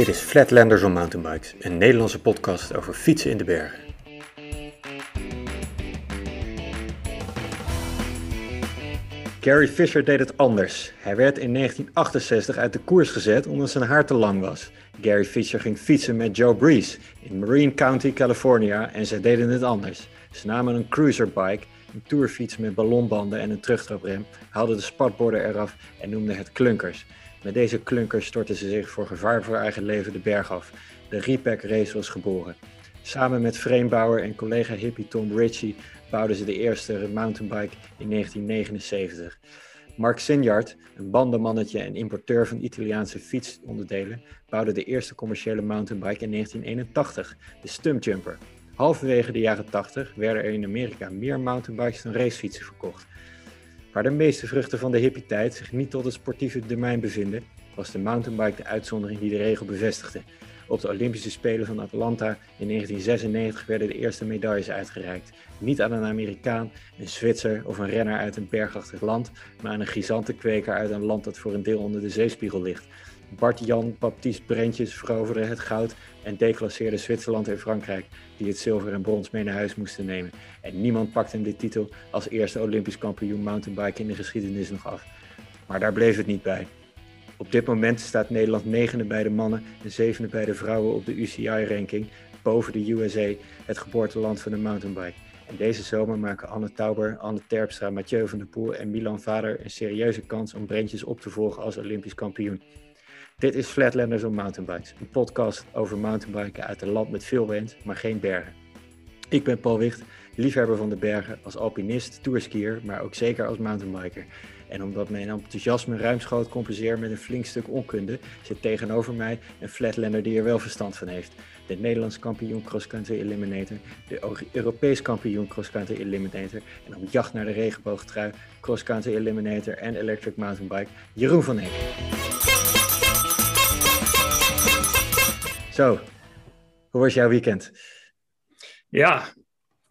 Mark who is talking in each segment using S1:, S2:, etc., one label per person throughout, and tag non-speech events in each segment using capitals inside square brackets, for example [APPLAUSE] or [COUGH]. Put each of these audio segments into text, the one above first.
S1: Dit is Flatlanders on Mountainbikes, een Nederlandse podcast over fietsen in de bergen. Gary Fisher deed het anders. Hij werd in 1968 uit de koers gezet omdat zijn haar te lang was. Gary Fisher ging fietsen met Joe Breeze in Marine County, California en zij deden het anders. Ze namen een cruiserbike, een tourfiets met ballonbanden en een terugtraprem, haalden de spatborden eraf en noemden het klunkers. Met deze klunkers stortten ze zich voor gevaar voor eigen leven de berg af. De Repack Race was geboren. Samen met framebouwer en collega hippie Tom Ritchie bouwden ze de eerste mountainbike in 1979. Mark Sinyard, een bandenmannetje en importeur van Italiaanse fietsonderdelen, bouwde de eerste commerciële mountainbike in 1981, de Stumpjumper. Halverwege de jaren 80 werden er in Amerika meer mountainbikes dan racefietsen verkocht. Waar de meeste vruchten van de hippie-tijd zich niet tot het sportieve domein bevinden, was de mountainbike de uitzondering die de regel bevestigde. Op de Olympische Spelen van Atlanta in 1996 werden de eerste medailles uitgereikt. Niet aan een Amerikaan, een Zwitser of een renner uit een bergachtig land, maar aan een gigantenkweker uit een land dat voor een deel onder de zeespiegel ligt. Bart-Jan Baptiste Brentjes veroverde het goud en declasseerde Zwitserland en Frankrijk, die het zilver en brons mee naar huis moesten nemen. En niemand pakte hem dit titel als eerste Olympisch kampioen mountainbike in de geschiedenis nog af. Maar daar bleef het niet bij. Op dit moment staat Nederland negende bij de mannen en zevende bij de vrouwen op de UCI-ranking, boven de USA, het geboorteland van de mountainbike. En deze zomer maken Anne Tauber, Anne Terpstra, Mathieu van der Poel en Milan Vader een serieuze kans om Brentjes op te volgen als Olympisch kampioen. Dit is Flatlanders on Mountainbikes, een podcast over mountainbiken uit een land met veel wind, maar geen bergen. Ik ben Paul Wicht, liefhebber van de bergen als alpinist, tourskier, maar ook zeker als mountainbiker. En omdat mijn enthousiasme ruimschoots compenseer met een flink stuk onkunde, zit tegenover mij een flatlander die er wel verstand van heeft. De Nederlands kampioen cross-country eliminator, de Europees kampioen cross-country eliminator en op jacht naar de regenboogtrui, cross-country eliminator en electric mountainbike, Jeroen van Eck. Zo, hoe was jouw weekend?
S2: Ja,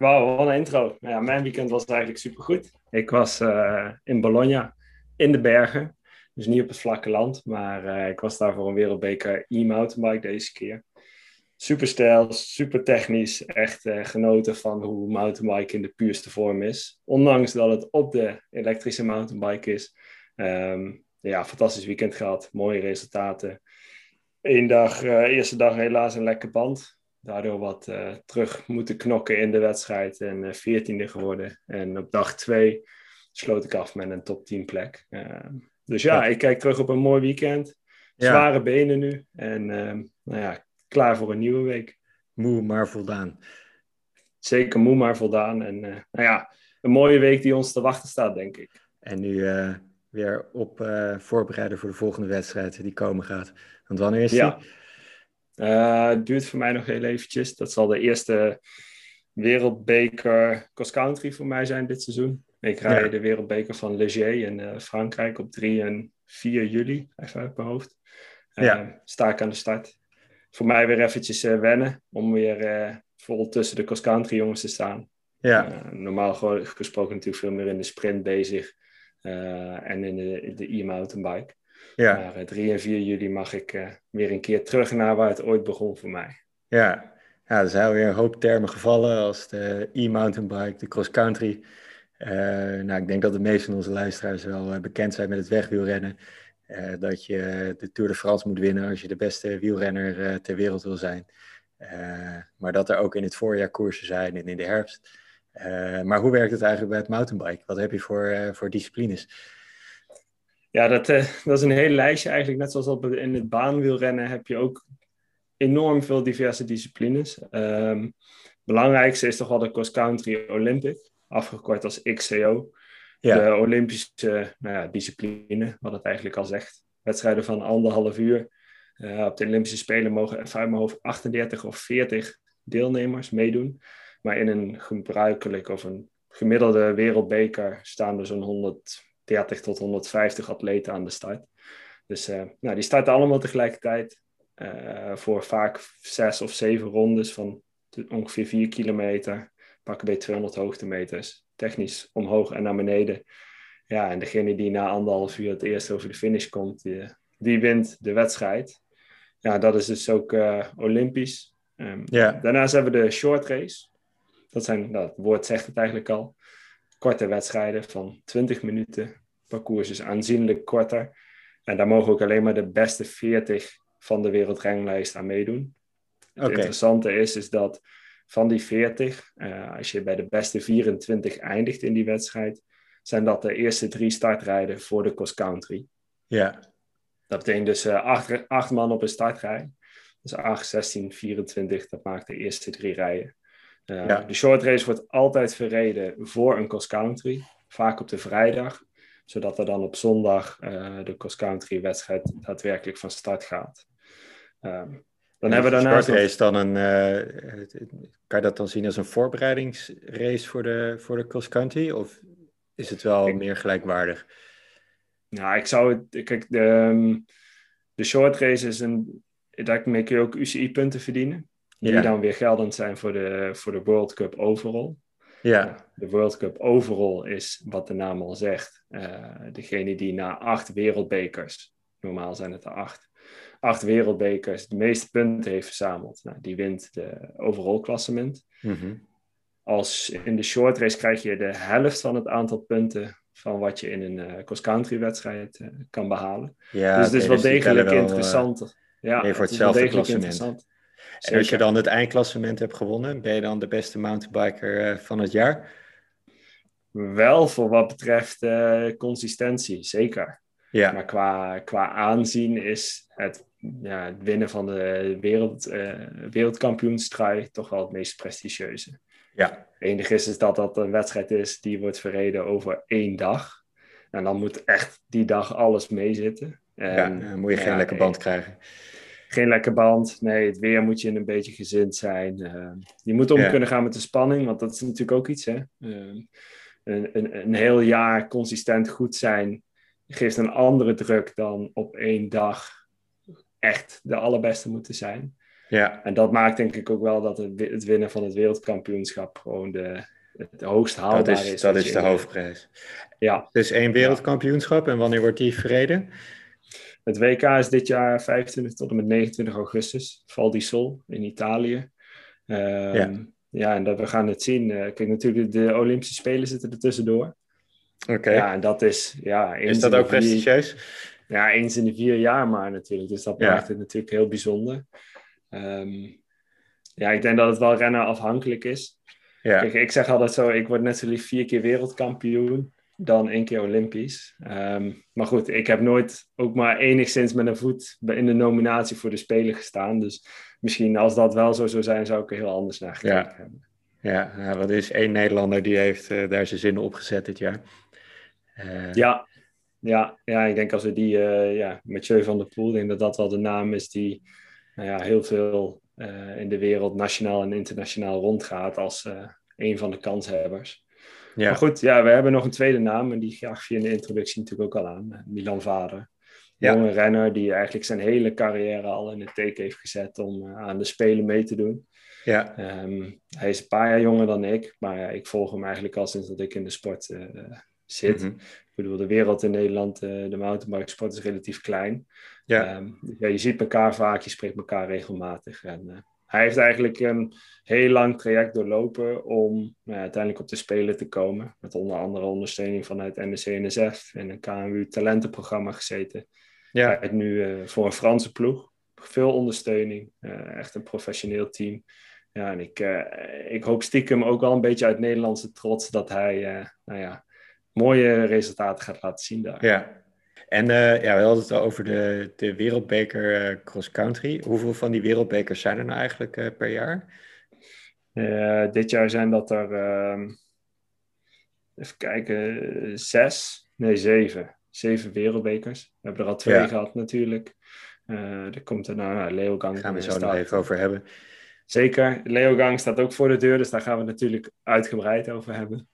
S2: wauw, wat een intro. Ja, mijn weekend was eigenlijk supergoed. Ik was uh, in Bologna, in de bergen. Dus niet op het vlakke land, maar uh, ik was daar voor een wereldbeker e-mountainbike deze keer. Super stijl, super technisch. Echt uh, genoten van hoe mountainbike in de puurste vorm is. Ondanks dat het op de elektrische mountainbike is. Um, ja, fantastisch weekend gehad. Mooie resultaten. Eén dag, eerste dag helaas een lekke band daardoor wat uh, terug moeten knokken in de wedstrijd en uh, veertiende geworden. En op dag twee sloot ik af met een top 10 plek. Uh, dus ja, ik kijk terug op een mooi weekend. Zware ja. benen nu. En nou ja, klaar voor een nieuwe week.
S1: Moe, maar voldaan.
S2: Zeker moe, maar voldaan. En nou ja, een mooie week die ons te wachten staat, denk ik.
S1: En nu weer op voorbereiden voor de volgende wedstrijd die komen gaat. Want wanneer is die?
S2: Ja. Uh, het duurt voor mij nog heel eventjes. Dat zal de eerste wereldbeker cross country voor mij zijn dit seizoen. Ik rij ja. de wereldbeker van Leger in uh, Frankrijk op 3 en 4 juli, even uit mijn hoofd. Uh, ja. Sta ik aan de start. Voor mij weer eventjes wennen om weer vol tussen de cross country jongens te staan. Ja. normaal gesproken natuurlijk veel meer in de sprint bezig en in de, de e-mountainbike. Ja. Maar 3 eh, en 4 juli mag ik uh, weer een keer terug naar waar het ooit begon voor mij.
S1: Ja, ja er zijn weer een hoop termen gevallen als de e-mountainbike, de cross-country. Uh, nou, ik denk dat de meeste van onze luisteraars wel bekend zijn met het wegwielrennen. dat je de Tour de France moet winnen als je de beste wielrenner ter wereld wil zijn. maar dat er ook in het voorjaar koersen zijn en in de herfst. maar hoe werkt het eigenlijk bij het mountainbike? Wat heb je voor, voor disciplines?
S2: Ja, dat, uh, dat is een hele lijstje eigenlijk. Net zoals op, in het baanwielrennen heb je ook enorm veel diverse disciplines. Um, belangrijkste is toch wel de cross country Olympic, afgekort als XCO. Ja. De Olympische nou ja, discipline, wat het eigenlijk al zegt. Wedstrijden van anderhalf uur. Uh, op de Olympische Spelen mogen uit mijn hoofd 38 of 40 deelnemers meedoen. Maar in een gebruikelijk of een gemiddelde wereldbeker staan er zo'n 100 30 tot 150 atleten aan de start. Dus uh, nou, die starten allemaal tegelijkertijd uh, voor vaak zes of zeven rondes van ongeveer 4 kilometer. Pakken bij 200 hoogtemeters. Technisch omhoog en naar beneden. Ja, en degene die na anderhalf uur het eerst over de finish komt, die, die wint de wedstrijd. ja, dat is dus ook Olympisch. Um,
S1: Ja.
S2: Daarnaast hebben we de short race. Dat zijn, nou, het woord zegt het eigenlijk al, korte wedstrijden van 20 minuten. Parcours is aanzienlijk korter. En daar mogen ook alleen maar de beste 40 van de wereldranglijst aan meedoen. Het interessante is, is dat van die 40, eh, als je bij de beste 24 eindigt in die wedstrijd, zijn dat de eerste drie startrijden voor de cross country.
S1: Ja.
S2: Dat betekent dus eh, acht, acht man op een startrij. Dus 8, 16, 24, dat maakt de eerste drie rijen. Uh,
S1: Ja.
S2: De short race wordt altijd verreden voor een cross country, vaak op de vrijdag, zodat er dan op zondag uh, de cross country wedstrijd daadwerkelijk van start gaat. Um, dan hebben we daarnaast.
S1: Race dan een. Uh, kan je dat dan zien als een voorbereidingsrace voor de, voor de cross country? Of is het wel
S2: Ik-
S1: meer gelijkwaardig?
S2: Nou, ik zou het. Kijk, de, um, de short race is een. Daarmee kun je ook UCI-punten verdienen. Die
S1: Ja.
S2: dan weer geldend zijn voor de, voor de World Cup overall.
S1: Ja.
S2: De World Cup overall is, wat de naam al zegt, uh, degene die na acht wereldbekers, normaal zijn het er acht, acht wereldbekers de meeste punten heeft verzameld. Nou, die wint de overall klassement.
S1: Mhm.
S2: Als in de short race krijg je de helft van het aantal punten van wat je in een uh, cross-country wedstrijd uh, kan behalen.
S1: Ja,
S2: dus het is wel
S1: dus
S2: degelijk
S1: wel, uh,
S2: interessant. ja,
S1: voor
S2: het is wel
S1: hetzelfde
S2: degelijk
S1: klassement. En als je dan het eindklassement hebt gewonnen, ben je dan de beste mountainbiker uh, van het jaar?
S2: Wel voor wat betreft uh, consistentie, zeker.
S1: Ja.
S2: Maar qua, qua aanzien is het, ja, het winnen van de wereld, uh, wereldkampioenstrui toch wel het meest prestigieuze.
S1: Ja.
S2: Het enige is, is dat dat een wedstrijd is die wordt verreden over één dag. En dan moet echt die dag alles meezitten. En,
S1: ja, dan moet je geen
S2: ja,
S1: lekker band krijgen.
S2: Geen lekker band. Nee, het weer moet je een beetje gezind zijn. Uh, je moet om kunnen gaan met de spanning, want dat is natuurlijk ook iets. Hè? Uh, een, een, een heel jaar consistent goed zijn geeft een andere druk dan op één dag echt de allerbeste moeten zijn.
S1: Ja,
S2: En dat maakt denk ik ook wel dat het, wi- het winnen van het wereldkampioenschap gewoon de, het hoogst haalbare
S1: dat is, dat is de
S2: in-
S1: hoofdprijs.
S2: Ja,
S1: Dus één wereldkampioenschap en wanneer wordt die verreden?
S2: Het WK is dit jaar 25 tot en met 29 augustus. Val di Sol in Italië. Ehm,
S1: Ja.
S2: ja. en dat, we gaan het zien. Eh, kijk, natuurlijk, de Olympische Spelen zitten er tussendoor.
S1: Oké.
S2: Ja, en dat is... Ja,
S1: is dat ook
S2: vier-
S1: prestigieus?
S2: Ja, eens in de vier jaar maar natuurlijk. Dus dat
S1: Ja.
S2: maakt het natuurlijk heel bijzonder. Ehm, ja, ik denk dat het wel rennen afhankelijk is.
S1: Ja.
S2: Kijk, ik zeg altijd zo, ik word net zo lief vier keer wereldkampioen dan één keer Olympisch. Ehm, maar goed, ik heb nooit ook maar enigszins met een voet in de nominatie voor de Spelen gestaan. Dus misschien als dat wel zo zou zijn, zou ik er heel anders naar gekeken
S1: Ja.
S2: hebben.
S1: Ja, nou, want er is één Nederlander die heeft eh, daar zijn zinnen op gezet dit jaar. Eh,
S2: Ja, ja, ja, ik denk als we die, eh ja, Mathieu van der Poel, denk dat dat wel de naam is die nou ja, heel veel in de wereld nationaal en internationaal rondgaat als een van de kanshebbers.
S1: Ja.
S2: Maar goed, ja, we hebben nog een tweede naam en die gaf je in de introductie natuurlijk ook al aan. eh, Milan Vader.
S1: Ja.
S2: Jonge renner die eigenlijk zijn hele carrière al in het teken heeft gezet om eh, aan de Spelen mee te doen.
S1: ja.
S2: Ehm, hij is een paar jaar jonger dan ik, maar ik volg hem eigenlijk al sinds dat ik in de sport eh, zit.
S1: Mhm.
S2: Ik bedoel, de wereld in Nederland, de mountainbike sport is relatief klein.
S1: Ja.
S2: Ehm, ja, je ziet elkaar vaak, je spreekt elkaar regelmatig. En, hij heeft eigenlijk een heel lang traject doorlopen om nou ja, uiteindelijk op de Spelen te komen. Met onder andere ondersteuning vanuit NSC-NSF en een KMU talentenprogramma gezeten.
S1: ja.
S2: Hij nu eh, voor een Franse ploeg. Veel ondersteuning. eh, echt een professioneel team. Ja, en ik, eh, ik hoop stiekem ook wel een beetje uit Nederlandse trots dat hij nou ja, mooie resultaten gaat laten zien daar.
S1: Ja. En eh, ja, we hadden het al over de, de wereldbeker eh, cross country. Hoeveel van die wereldbekers zijn er nou eigenlijk eh, per jaar?
S2: Dit jaar zijn dat er, ehm, even kijken, zes, nee zeven. Zeven wereldbekers. We hebben er al twee
S1: Ja.
S2: gehad natuurlijk. Er komt er nou, Leogang.
S1: Daar gaan we zo nog even over hebben.
S2: Zeker. Leogang staat ook voor de deur, dus daar gaan we het natuurlijk uitgebreid over hebben.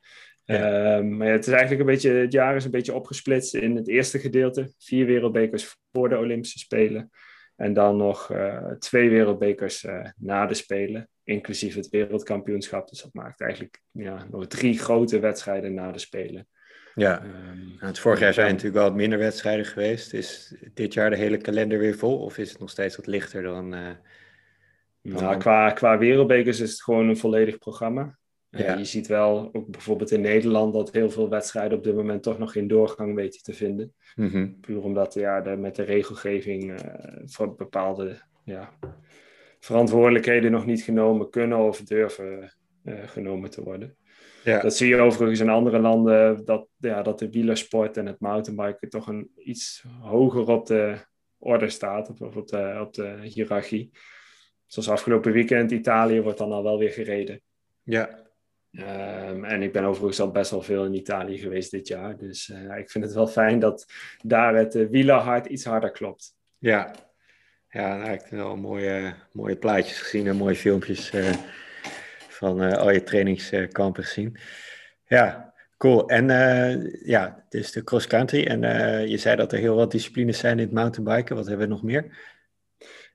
S1: Ja.
S2: Ehm, maar ja, het is eigenlijk een beetje, het jaar is een beetje opgesplitst in het eerste gedeelte. Vier wereldbekers voor de Olympische Spelen. En dan nog eh, twee wereldbekers eh, na de Spelen, inclusief het wereldkampioenschap. Dus dat maakt eigenlijk ja, nog drie grote wedstrijden na de Spelen.
S1: Ja, um, het vorig jaar zijn natuurlijk wel wat minder wedstrijden geweest. Is dit jaar de hele kalender weer vol of is het nog steeds wat lichter dan... Uh,
S2: nou, qua, qua wereldbekers is het gewoon een volledig programma. Ja. je ziet wel, ook bijvoorbeeld in Nederland, dat heel veel wedstrijden op dit moment toch nog geen doorgang weten te vinden. Mm Puur omdat ja, de, met de regelgeving uh, voor bepaalde ja, verantwoordelijkheden nog niet genomen kunnen of durven uh, genomen te worden. Ja. Dat zie je overigens in andere landen, dat, ja, dat de wielersport en het mountainbiken toch een iets hoger op de orde staat, of op de, op de hiërarchie. Zoals afgelopen weekend, Italië wordt dan al wel weer gereden.
S1: Ja.
S2: Um, en ik ben overigens al best wel veel in Italië geweest dit jaar. Dus uh, ik vind het wel fijn dat daar het uh, wielerhart iets harder klopt.
S1: Ja, ja nou, ik heb wel mooie, mooie plaatjes gezien en mooie filmpjes uh, van al je trainingskampen gezien. Ja, cool. En ja, het is de cross country. En je zei dat er heel wat disciplines zijn in het mountainbiken. Wat hebben we nog meer?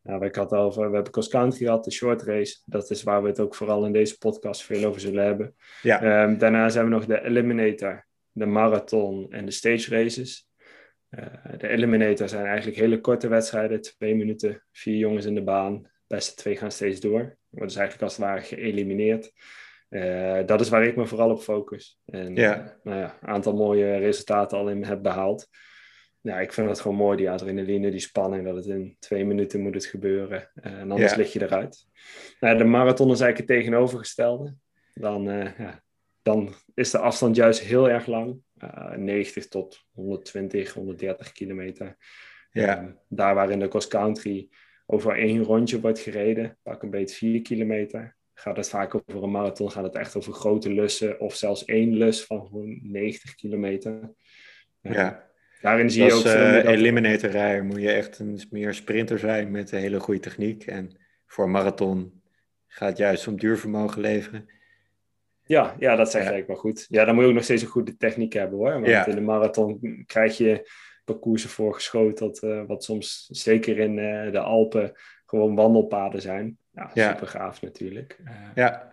S2: Nou, ik had over, we hebben cross country gehad, de short race. Dat is waar we het ook vooral in deze podcast veel over zullen hebben. Ja. Um, daarna zijn we nog de Eliminator, de marathon en de stage races. Uh, de Eliminator zijn eigenlijk hele korte wedstrijden, twee minuten, vier jongens in de baan. De beste twee gaan steeds door. Worden dus eigenlijk als het ware geëlimineerd. Uh, dat is waar ik me vooral op focus. En ja. Uh, nou ja, een aantal mooie resultaten al in heb behaald ja, ik vind het gewoon mooi, die adrenaline, die spanning, dat het in twee minuten moet het gebeuren. Uh, en anders lig je eruit. Nou, de marathon is eigenlijk het tegenovergestelde. Dan, uh, ja, dan is de afstand juist heel erg lang. Uh, 90 tot 120, 130 kilometer. Ja. Um, daar waar in de cross country over één rondje wordt gereden, pak een beetje 4 kilometer. Gaat het vaak over een marathon, gaat het echt over grote lussen of zelfs één lus van gewoon 90 kilometer.
S1: ja. Daarin zie je ook... Eliminator rijden moet je echt een meer sprinter zijn met een hele goede techniek. En voor een marathon gaat het juist om duurvermogen leveren.
S2: Ja, ja dat zeg ja. ik wel goed. Ja, dan moet je ook nog steeds een goede techniek hebben hoor. Want ja. in de marathon krijg je parcoursen voorgeschoteld, uh, wat soms zeker in uh, de Alpen gewoon wandelpaden zijn. Ja, super gaaf natuurlijk. Uh,
S1: ja.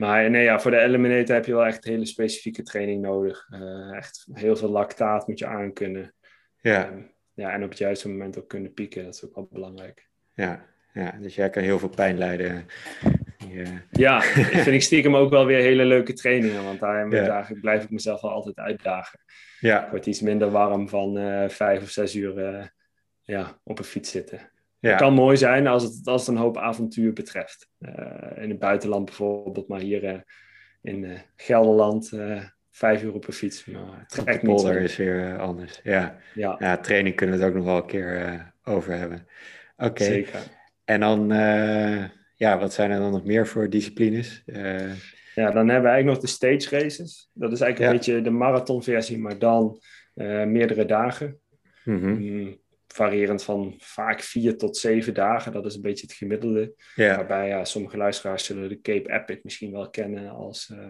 S2: Maar nee, ja, voor de Eliminator heb je wel echt hele specifieke training nodig. Uh, echt heel veel lactaat moet je aankunnen.
S1: Ja. Um,
S2: ja, en op het juiste moment ook kunnen pieken. Dat is ook wel belangrijk.
S1: Ja, ja dus jij kan heel veel pijn lijden.
S2: Yeah. Ja, vind ik stiekem ook wel weer hele leuke trainingen. Want daar ja. blijf ik mezelf wel altijd uitdagen.
S1: Ja.
S2: Ik word iets minder warm van uh, vijf of zes uur uh, ja, op een fiets zitten. Het kan mooi zijn als het, als het een hoop avontuur betreft. Uh, in het buitenland bijvoorbeeld, maar hier uh, in uh, Gelderland vijf uur op een fiets. Maar
S1: trek polder is weer anders. Ja.
S2: Ja.
S1: ja, training kunnen we het ook nog wel een keer over hebben. Oké.
S2: Zeker.
S1: En dan, ja, wat zijn er dan nog meer voor disciplines?
S2: Ja, dan hebben we eigenlijk nog de stage races. Dat is eigenlijk ja. een beetje de marathonversie, maar dan meerdere dagen.
S1: Mm -hmm
S2: variërend van vaak vier tot zeven dagen. Dat is een beetje het gemiddelde. Waarbij ja, sommige luisteraars zullen de Cape Epic misschien wel kennen als, uh,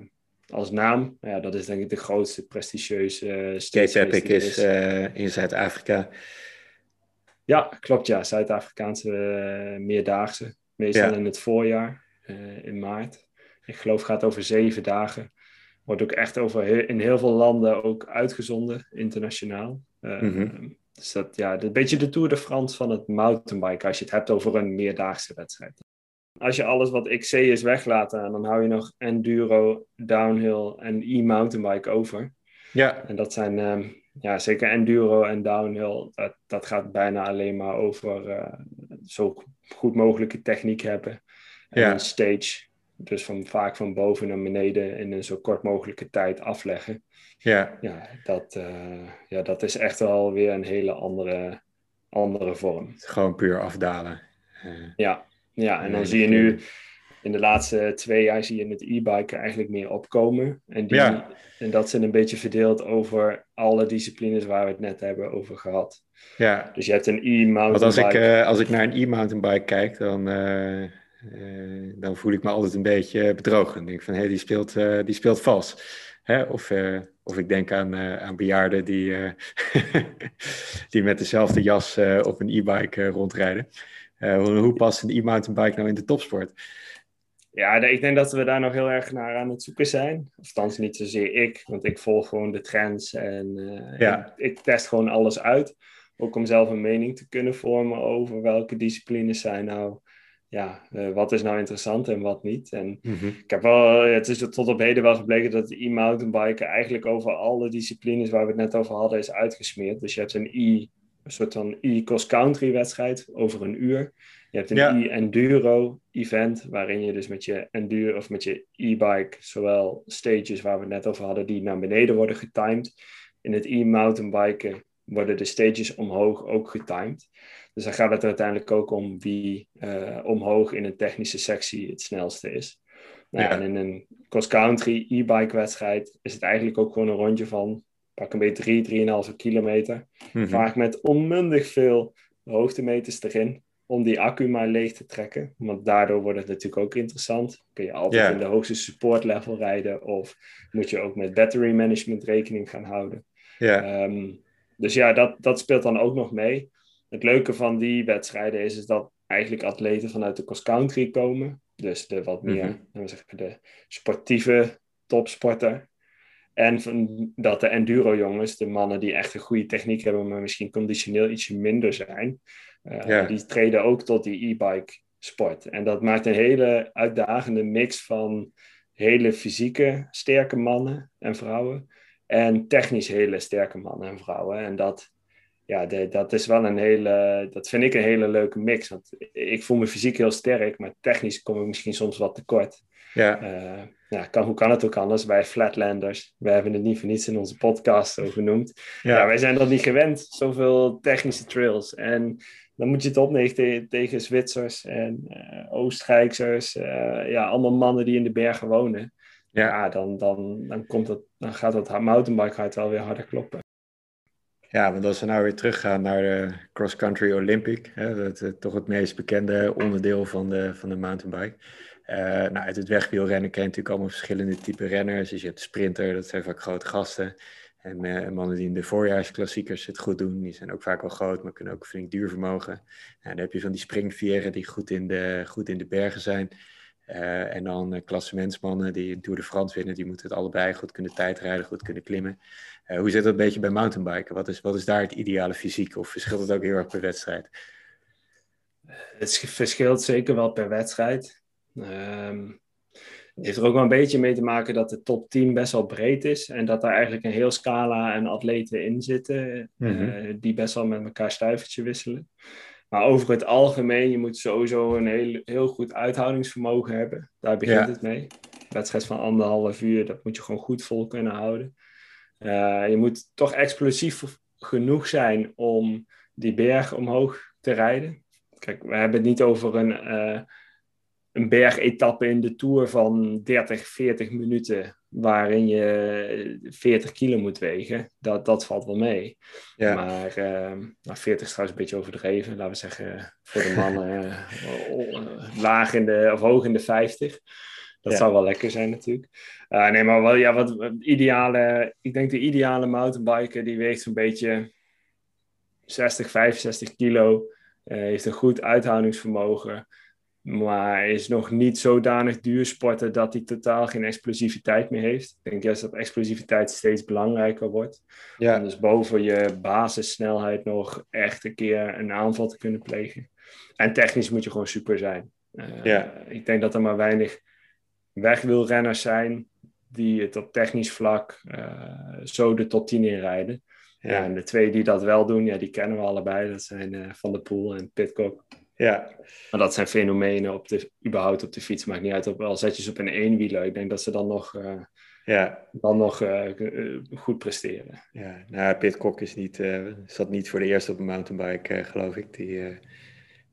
S2: als naam. Ja, dat is denk ik de grootste prestigieuze... Uh,
S1: Cape Epic is, is. Uh, in Zuid-Afrika.
S2: Ja, klopt ja. Zuid-Afrikaanse meerdaagse. Meestal in het voorjaar, in maart. Ik geloof gaat over zeven dagen. Wordt ook echt over in heel veel landen ook uitgezonden, internationaal.
S1: Mm -hmm.
S2: Dus dat, ja, een beetje de Tour de France van het mountainbiken, als je het hebt over een meerdaagse wedstrijd. Als je alles wat XC is weglaat, dan hou je nog enduro, downhill en e-mountainbike over.
S1: Ja.
S2: En dat zijn, um, ja, zeker enduro en downhill, dat, dat gaat bijna alleen maar over uh, zo goed mogelijke techniek hebben. En ja. een stage, dus van, vaak van boven naar beneden in een zo kort mogelijke tijd afleggen.
S1: Ja,
S2: ja, dat, uh, ja dat is echt wel weer een hele andere, andere vorm.
S1: Gewoon puur afdalen.
S2: Uh, ja. ja, en dan zie je nu in de laatste twee jaar zie je het e-bike eigenlijk meer opkomen. En, die,
S1: ja.
S2: en dat zijn een beetje verdeeld over alle disciplines waar we het net hebben over gehad.
S1: Ja.
S2: Dus je hebt een e-mountainbike.
S1: Want als ik, uh, als ik naar een e-mountainbike kijk, dan, uh, uh, dan voel ik me altijd een beetje bedrogen. Dan denk ik van, hé, hey, die, speelt, die speelt vals. Hè? Of, of ik denk aan, aan bejaarden die, [LAUGHS] die met dezelfde jas op een e-bike rondrijden. hoe past een e-mountainbike nou in de topsport?
S2: Ja, ik denk dat we daar nog heel erg naar aan het zoeken zijn. Althans, niet zozeer ik, want ik volg gewoon de trends en ja. ik, ik, test gewoon alles uit. Ook om zelf een mening te kunnen vormen over welke disciplines zijn nou, ja, uh, wat is nou interessant en wat niet. En
S1: Mhm.
S2: ik heb wel, het is tot op heden wel gebleken dat e-mountainbiken eigenlijk over alle disciplines waar we het net over hadden is uitgesmeerd. Dus je hebt een e, een soort van e-cross-country wedstrijd over een uur. Je hebt een
S1: Ja.
S2: e-enduro event, waarin je dus met je enduro of met je e-bike zowel stages waar we het net over hadden, die naar beneden worden getimed. In het e-mountainbiken worden de stages omhoog ook getimed. Dus dan gaat het er uiteindelijk ook om wie eh, omhoog in een technische sectie het snelste is. Nou, ja. En in een cross-country e-bike wedstrijd is het eigenlijk ook gewoon een rondje van pak een beetje 3, 3,5 kilometer.
S1: Mhm.
S2: Vaak met onmundig veel hoogtemeters erin om die accu maar leeg te trekken. Want daardoor wordt het natuurlijk ook interessant. Kun je altijd in de hoogste support level rijden of moet je ook met battery management rekening gaan houden.
S1: Ja,
S2: Ehm, dus ja, dat, dat speelt dan ook nog mee. Het leuke van die wedstrijden is, is dat eigenlijk atleten vanuit de cross-country komen. Dus de wat meer, we zeggen, de sportieve topsporter. En van, dat de enduro-jongens, de mannen die echt een goede techniek hebben, maar misschien conditioneel ietsje minder zijn, eh, die treden ook tot die e-bike sport. En dat maakt een hele uitdagende mix van hele fysieke sterke mannen en vrouwen en technisch hele sterke mannen en vrouwen. En dat, ja, de, dat is wel een hele, dat vind ik een hele leuke mix. Want ik voel me fysiek heel sterk, maar technisch kom ik misschien soms wat tekort.
S1: ja,
S2: Eh, ja, kan, hoe kan het ook anders? Wij Flatlanders, wij hebben het niet voor niets in onze podcast zo genoemd. Ja.
S1: ja.
S2: wij zijn dat niet gewend, zoveel technische trails. En dan moet je het opnemen te- tegen Zwitsers en Oostenrijkers. eh, ja, allemaal mannen die in de bergen wonen.
S1: Ja.
S2: Dan, dan, dan, komt dat, dan gaat dat mountainbike hart wel weer harder kloppen.
S1: Ja, want als we nou weer teruggaan naar de Cross Country Olympic, hè, dat, eh, toch het meest bekende onderdeel van de, van de mountainbike. Eh, nou, uit het wegwielrennen ken je natuurlijk allemaal verschillende type renners. Dus je hebt de sprinter, dat zijn vaak grote gasten. En eh, mannen die in de voorjaarsklassiekers het goed doen, die zijn ook vaak wel groot, maar kunnen ook flink duur vermogen. Nou, dan heb je van die springvieren die goed in de, goed in de bergen zijn. Eh, en dan uh, klassementsmannen die een Tour de France winnen, die moeten het allebei goed kunnen tijdrijden, goed kunnen klimmen. Uh, hoe zit dat een beetje bij mountainbiken? Wat is, wat is daar het ideale fysiek? Of verschilt het ook heel erg per wedstrijd?
S2: Het verschilt zeker wel per wedstrijd. Um, het heeft er ook wel een beetje mee te maken dat de top 10 best wel breed is. En dat daar eigenlijk een heel scala aan atleten in zitten. Mm -hmm. uh, die best wel met elkaar stuivertje wisselen. Maar over het algemeen, je moet sowieso een heel, heel goed uithoudingsvermogen hebben. Daar begint ja. het mee. Een wedstrijd van anderhalf uur, dat moet je gewoon goed vol kunnen houden. Uh, je moet toch explosief genoeg zijn om die berg omhoog te rijden. Kijk, we hebben het niet over een, uh, een bergetappe in de Tour van 30, 40 minuten... waarin je 40 kilo moet wegen. Dat, dat valt wel mee.
S1: Ja.
S2: Maar uh, nou, 40 is trouwens een beetje overdreven. Laten we zeggen, voor de mannen [LAUGHS] uh, laag in de, of hoog in de 50. Dat ja. zou wel lekker zijn natuurlijk. Uh, nee, maar wel, ja, wat, wat ideale... Ik denk de ideale mountainbiker, die weegt zo'n beetje 60, 65 kilo. Heeft een goed uithoudingsvermogen. Maar is nog niet zodanig duur sporten dat hij totaal geen explosiviteit meer heeft. Ik denk juist dat explosiviteit steeds belangrijker wordt.
S1: Ja.
S2: Om dus boven je basissnelheid nog echt een keer een aanval te kunnen plegen. En technisch moet je gewoon super zijn. Uh,
S1: ja.
S2: Ik denk dat er maar weinig wegwielrenners zijn die het op technisch vlak uh, zo de top 10 inrijden. Ja. ja. en de twee die dat wel doen, ja, die kennen we allebei. Dat zijn uh, Van der Poel en Pitcock.
S1: Ja.
S2: Maar dat zijn fenomenen op de, überhaupt op de fiets. Maakt niet uit, op, al zet je ze op een eenwieler. Ik denk dat ze dan nog, uh,
S1: ja.
S2: dan nog uh, goed presteren.
S1: Ja, nou, Pitcock is niet, zat niet voor de eerste op een mountainbike, geloof ik. Die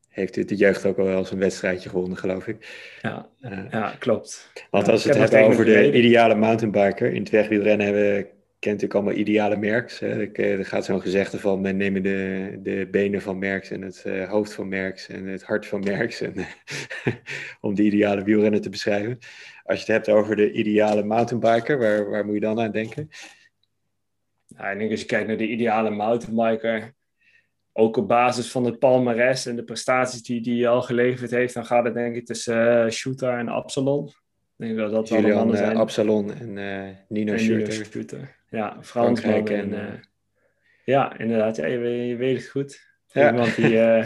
S1: heeft de jeugd ook al wel eens een wedstrijdje gewonnen, geloof ik.
S2: Ja, ja klopt.
S1: Want als we het hebben over de ideale mountainbiker, in het wegwielrennen hebben kent natuurlijk allemaal ideale merks. Hè. Er gaat zo'n gezegde van, men nemen de, de benen van merks en het uh, hoofd van merks en het hart van merks. En, [LAUGHS] om die ideale wielrenner te beschrijven. Als je het hebt over de ideale mountainbiker, waar, waar moet je dan aan denken?
S2: Nou, ik denk als je kijkt naar de ideale mountainbiker, ook op basis van het palmares en de prestaties die hij al geleverd heeft, dan gaat het denk ik tussen uh, Shooter en Absalon. Ik denk dat dat
S1: Julian, mannen zijn. Absalon en Nino en
S2: Shooter. Ja, Frankrijk en... en ja, inderdaad. Ja, je, je weet het goed. Ja. Iemand die,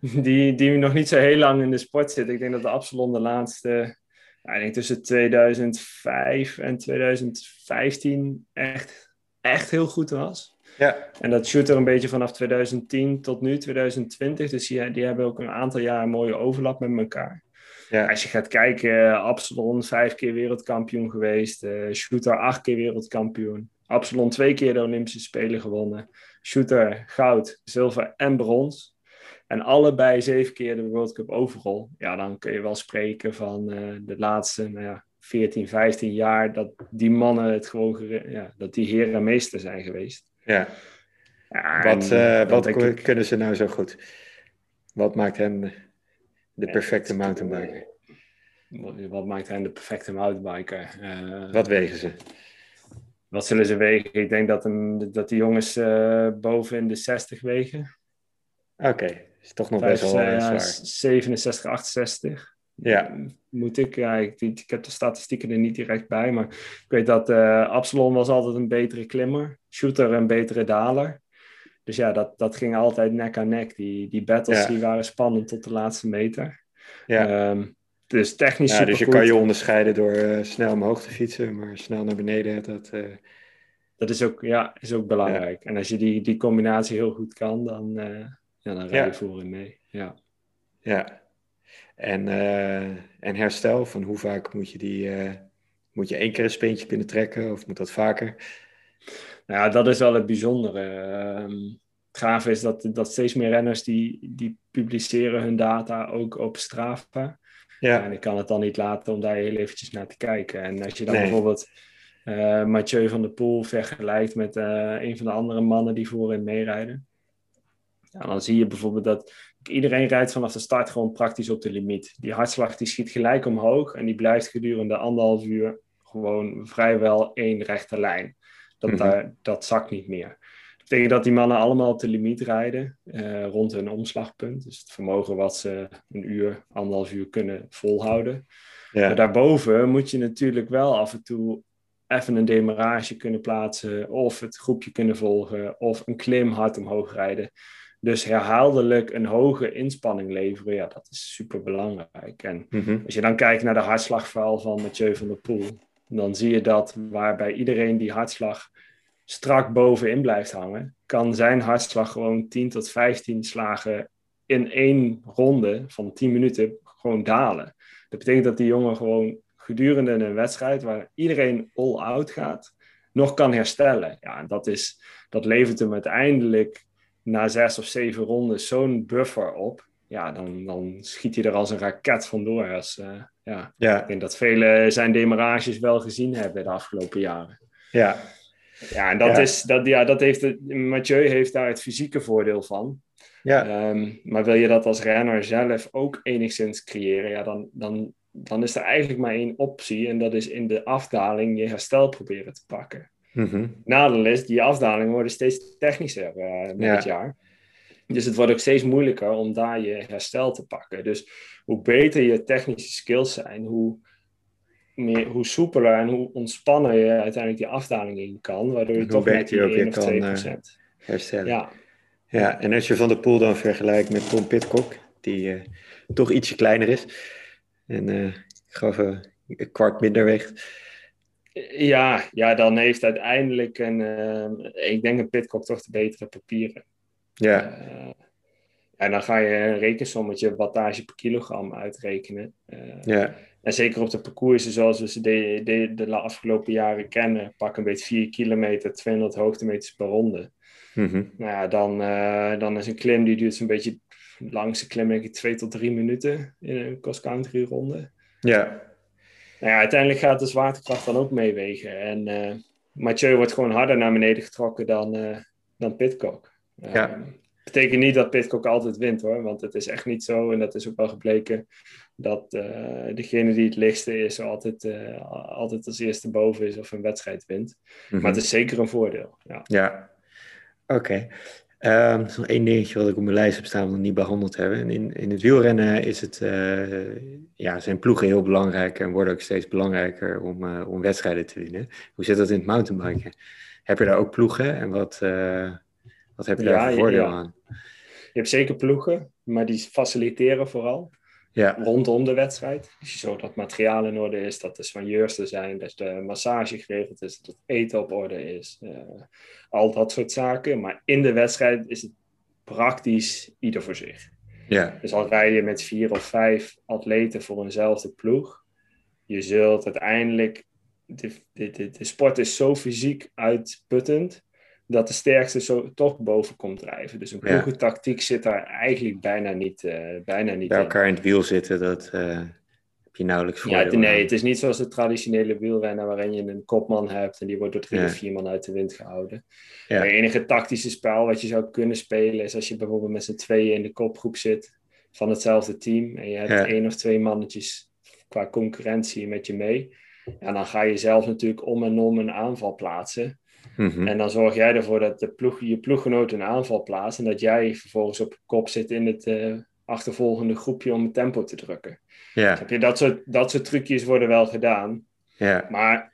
S2: [LAUGHS] die, die nog niet zo heel lang in de sport zit. Ik denk dat de Absalon de laatste ja, ik denk tussen 2005 en 2015 echt, echt heel goed was. Ja. En dat shooter een beetje vanaf 2010 tot nu, 2020. Dus die, die hebben ook een aantal jaar een mooie overlap met elkaar. Ja. Als je gaat kijken, Absalon vijf keer wereldkampioen geweest. Uh, shooter acht keer wereldkampioen. Absalon twee keer de Olympische Spelen gewonnen. Shooter goud, zilver en brons. En allebei zeven keer de World Cup overall. Ja, dan kun je wel spreken van uh, de laatste nou ja, 14, 15 jaar dat die mannen het gewoon, ja, dat die heren en meester zijn geweest.
S1: Ja. ja wat uh, wat kunnen ze nou zo goed? Wat maakt hen de perfecte mountainbiker?
S2: Wat maakt hen de perfecte mountainbiker?
S1: Uh, wat wegen ze?
S2: Wat zullen ze wegen? Ik denk dat, een, dat die jongens boven in de 60 wegen.
S1: Oké, is toch nog best wel uh, zwaar.
S2: 67, 68.
S1: Ja.
S2: Moet ik, ja, ik, ik, heb de statistieken er niet direct bij, maar ik weet dat uh, Absalon was altijd een betere klimmer, Shooter een betere daler. Dus ja, dat, dat ging altijd nek aan nek. Die, die battles die waren spannend tot de laatste meter.
S1: Ja.
S2: Um, dus technisch
S1: ja, Dus je kan je onderscheiden door uh, snel omhoog te fietsen, maar snel naar beneden, dat... Uh...
S2: Dat is ook, ja, is ook belangrijk. En als je die, die combinatie heel goed kan, dan, ja, dan rij je voor en mee. Ja.
S1: Ja. En, en herstel, van hoe vaak moet je die... Moet je één keer een speentje kunnen trekken of moet dat vaker?
S2: Nou ja, dat is wel het bijzondere. Uh, het gave is dat, dat steeds meer renners die, die publiceren hun data ook op Strava. Ja. En ik kan het dan niet laten om daar heel eventjes naar te kijken. En als je dan bijvoorbeeld uh, Mathieu van der Poel vergelijkt met uh, een van de andere mannen die voorin meerijden. Ja, dan zie je bijvoorbeeld dat iedereen rijdt vanaf de start gewoon praktisch op de limiet. Die hartslag die schiet gelijk omhoog en die blijft gedurende anderhalf uur gewoon vrijwel één rechte lijn. Dat, mm daar, dat zakt niet meer. Dat betekent dat die mannen allemaal op de limiet rijden uh, rond hun omslagpunt. Dus het vermogen wat ze een uur, anderhalf uur kunnen volhouden. Ja. Maar daarboven moet je natuurlijk wel af en toe even een demarage kunnen plaatsen, of het groepje kunnen volgen, of een klim hard omhoog rijden. Dus herhaaldelijk een hoge inspanning leveren, ja, dat is super belangrijk. En
S1: mhm.
S2: als je dan kijkt naar de hartslagverhaal van Mathieu van der Poel, dan zie je dat waarbij iedereen die hartslag strak bovenin blijft hangen, kan zijn hartslag gewoon 10 tot 15 slagen in één ronde van 10 minuten gewoon dalen. Dat betekent dat die jongen gewoon gedurende een wedstrijd waar iedereen all-out gaat, nog kan herstellen. Ja, en dat, is, dat levert hem uiteindelijk na zes of zeven ronden zo'n buffer op, ja, dan, dan schiet hij er als een raket vandoor. Als, uh, ja.
S1: ja.
S2: Ik denk dat velen zijn demarages wel gezien hebben de afgelopen jaren.
S1: Ja.
S2: Ja, en dat, Is, dat, ja, dat heeft het, Mathieu heeft daar het fysieke voordeel van.
S1: Ja.
S2: Um, maar wil je dat als renner zelf ook enigszins creëren, ja, dan, dan, dan is er eigenlijk maar één optie. En dat is in de afdaling je herstel proberen te pakken.
S1: Mm
S2: Nadeel is, die afdalingen worden steeds technischer uh, met het jaar. Dus het wordt ook steeds moeilijker om daar je herstel te pakken. Dus hoe beter je technische skills zijn, hoe, meer, hoe soepeler en hoe ontspannen je uiteindelijk die afdaling in kan, waardoor je toch met die 1 of 2
S1: kan, uh, herstellen.
S2: Ja.
S1: ja, en als je Van de Poel dan vergelijkt met Tom Pitcock, die uh, toch ietsje kleiner is en ik geloof een kwart minder weegt,
S2: ja, ja, dan heeft uiteindelijk een, uh, ik denk een Pitcock toch de betere papieren.
S1: Ja.
S2: En dan ga je een rekensommetje wattage per kilogram uitrekenen. Uh,
S1: ja.
S2: En zeker op de parcoursen zoals we ze de, de, de afgelopen jaren kennen, pak een beetje 4 kilometer, 200 hoogtemeters per ronde.
S1: Mm -hmm.
S2: Nou ja, dan, dan is een klim die duurt zo'n beetje, langste klim denk ik 2 tot 3 minuten in een cross-country ronde.
S1: Ja.
S2: Nou ja, uiteindelijk gaat de zwaartekracht dan ook meewegen. En uh, Mathieu wordt gewoon harder naar beneden getrokken dan, uh, dan Pitcock.
S1: Ja.
S2: betekent niet dat Pitcock altijd wint hoor, want het is echt niet zo. En dat is ook wel gebleken dat degene die het lichtste is altijd, altijd als eerste boven is of een wedstrijd wint.
S1: Mm -hmm.
S2: Maar het is zeker een voordeel. Ja,
S1: ja. oké. Okay. Um, dat is nog één dingetje wat ik op mijn lijst heb staan, wat we niet behandeld hebben. in, in het wielrennen is het, uh, ja, zijn ploegen heel belangrijk en worden ook steeds belangrijker om, uh, om wedstrijden te winnen. Hoe zit dat in het mountainbiken? Heb je daar ook ploegen en wat, uh, wat heb je ja, daar voor voordeel ja. aan?
S2: Je hebt zeker ploegen, maar die faciliteren vooral ja. rondom de wedstrijd. Dus zorgt dat materiaal in orde is, dat de soigneurs er zijn, dat de massage geregeld is, dat het eten op orde is. Uh, al dat soort zaken. Maar in de wedstrijd is het praktisch ieder voor zich. Ja. Dus al rij je met vier of vijf atleten voor eenzelfde ploeg, je zult uiteindelijk. De, de, de, de sport is zo fysiek uitputtend dat de sterkste zo toch boven komt drijven. Dus een ploegentactiek ja. zit daar eigenlijk bijna niet, uh, bijna niet
S1: Bij elkaar in. het wiel zitten, dat uh, heb je nauwelijks voor.
S2: Ja, nee, het is niet zoals de traditionele wielrennen waarin je een kopman hebt en die wordt door drie of vier man uit de wind gehouden. Ja. Het enige tactische spel wat je zou kunnen spelen is als je bijvoorbeeld met z'n tweeën in de kopgroep zit van hetzelfde team en je hebt één of twee mannetjes qua concurrentie met je mee. En dan ga je zelf natuurlijk om en om een aanval plaatsen. Mhm. En dan zorg jij ervoor dat de ploeg, je ploeggenoot een aanval plaatst en dat jij vervolgens op kop zit in het uh, achtervolgende groepje om het tempo te drukken. Heb je, dat, soort, dat soort trucjes worden wel gedaan, maar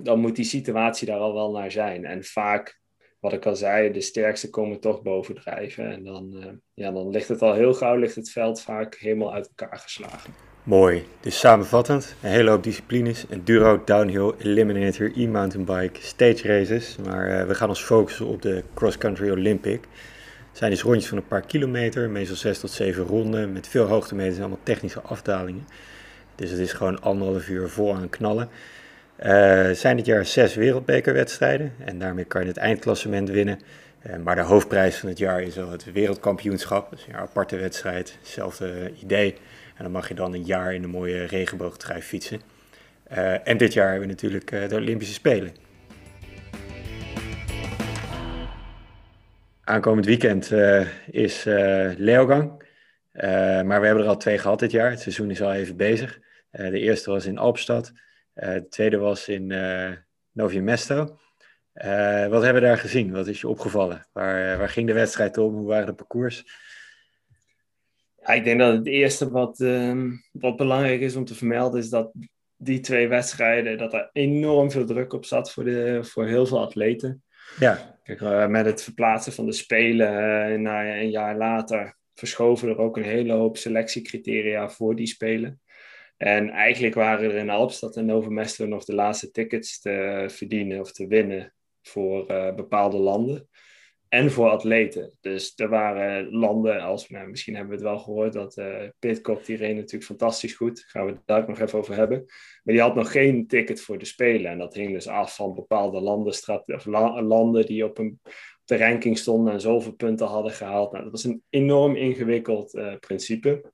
S2: dan moet die situatie daar al wel naar zijn. En vaak, wat ik al zei, de sterkste komen toch bovendrijven. En dan, uh, ja, dan ligt het al heel gauw, ligt het veld vaak helemaal uit elkaar geslagen.
S1: Mooi. Dus samenvattend, een hele hoop disciplines. Enduro, downhill, eliminator, e-mountainbike, stage races. Maar uh, we gaan ons focussen op de Cross Country Olympic. Het zijn dus rondjes van een paar kilometer, meestal 6 tot 7 ronden, met veel hoogtemeters en allemaal technische afdalingen. Dus het is gewoon anderhalf uur vol aan knallen. Uh, zijn dit jaar zes wereldbekerwedstrijden en daarmee kan je het eindklassement winnen. Uh, maar de hoofdprijs van het jaar is wel het wereldkampioenschap. Dus een aparte wedstrijd, hetzelfde idee. En dan mag je dan een jaar in een mooie regenboogtrui fietsen. Uh, en dit jaar hebben we natuurlijk uh, de Olympische Spelen. Aankomend weekend uh, is Leogang. maar we hebben er al twee gehad dit jaar. Het seizoen is al even bezig. de eerste was in Alpstad. de tweede was in Novi Mesto. wat hebben we daar gezien? Wat is je opgevallen? Waar, waar ging de wedstrijd om? Hoe waren de parcours?
S2: Ik denk dat het eerste wat, ehm, wat belangrijk is om te vermelden is dat die twee wedstrijden, dat er enorm veel druk op zat voor, de, voor heel veel atleten. Ja. Kijk, uh, met het verplaatsen van de Spelen uh, na een jaar later verschoven er ook een hele hoop selectiecriteria voor die Spelen. En eigenlijk waren er in Alpstad en Mesto nog de laatste tickets te verdienen of te winnen voor uh, bepaalde landen en voor atleten. Dus er waren landen als, nou, misschien hebben we het wel gehoord, dat uh, Pitcock, die reed natuurlijk fantastisch goed. Gaan we het daar ook nog even over hebben. Maar die had nog geen ticket voor de Spelen. En dat hing dus af van bepaalde landen, of landen die op, een, de ranking stonden en zoveel punten hadden gehaald. Nou, dat was een enorm ingewikkeld uh, principe.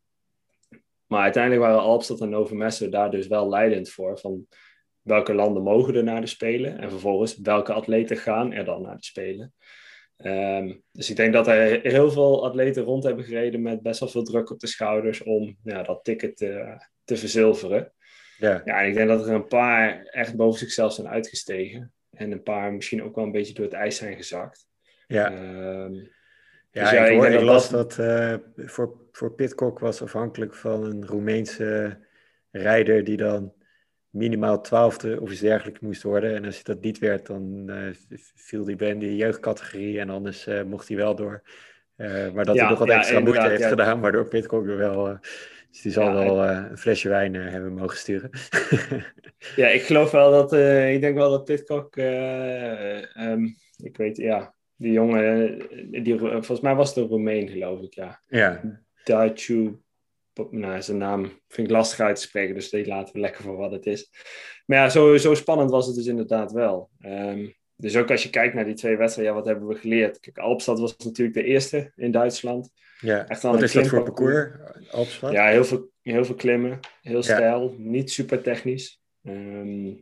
S2: Maar uiteindelijk waren Alpstad en Nova Mesto daar dus wel leidend voor. Van welke landen mogen er naar de Spelen? En vervolgens welke atleten gaan er dan naar de Spelen? Ehm, dus ik denk dat er heel veel atleten rond hebben gereden met best wel veel druk op de schouders om ja, dat ticket te, te verzilveren. Ja. ja, en ik denk dat er een paar echt boven zichzelf zijn uitgestegen. En een paar misschien ook wel een beetje door het ijs zijn gezakt.
S1: Ja, um, ja, dus ja, ik, hoor, ik, las dat, dat uh, voor, voor Pitcock was afhankelijk van een Roemeense rijder die dan minimaal twaalfde of iets dergelijks moest worden. En als hij dat niet werd, dan uh, viel hij bij de jeugdcategorie en anders uh, mocht hij wel door. Uh, maar dat hij nog wat extra moeite heeft gedaan, waardoor Pitcock er wel... dus die zal wel een flesje wijn hebben mogen sturen. [LAUGHS]
S2: ja, ik geloof wel dat... ik denk wel dat Pitcock... Um, ik weet, ja... Die jongen... Die, volgens mij was het een Roemeen, geloof ik, ja. Ja. Nou, zijn naam vind ik lastig uit te spreken, dus die laten we lekker voor wat het is. Maar ja, zo, zo spannend was het dus inderdaad wel. Ehm, dus ook als je kijkt naar die twee wedstrijden, ja, wat hebben we geleerd? Kijk, Alpstad was natuurlijk de eerste in Duitsland.
S1: Ja, Echt wat is dat voor parcours, Alpstad?
S2: Ja, heel veel, heel veel klimmen, heel stijl, niet super technisch. Ehm,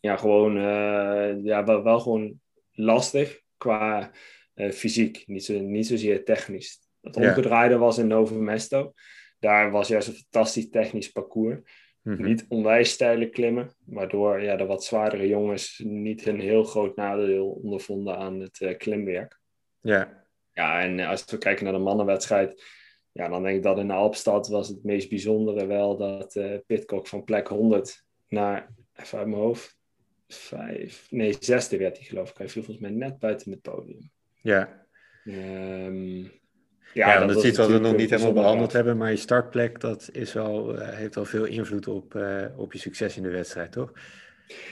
S2: ja, gewoon, uh, ja, wel, wel gewoon lastig qua uh, fysiek, niet, zo, niet zozeer technisch. Het omgedraaide was in Novo Mesto. Daar was juist een fantastisch technisch parcours. Mhm. Niet onwijs steile klimmen, waardoor ja, de wat zwaardere jongens niet een heel groot nadeel ondervonden aan het uh, klimwerk.
S1: Ja.
S2: Ja, en als we kijken naar de mannenwedstrijd, ja, dan denk ik dat in de Alpstad was het meest bijzondere wel dat uh, Pitcock van plek 100 naar, even uit mijn hoofd, vijf, nee, zesde werd hij geloof ik. Hij viel volgens mij net buiten het podium.
S1: Ja.
S2: Um,
S1: ja, ja dat, is iets wat we nog niet helemaal behandeld hebben, maar je startplek dat is wel, uh, heeft al veel invloed op, uh, op je succes in de wedstrijd, toch?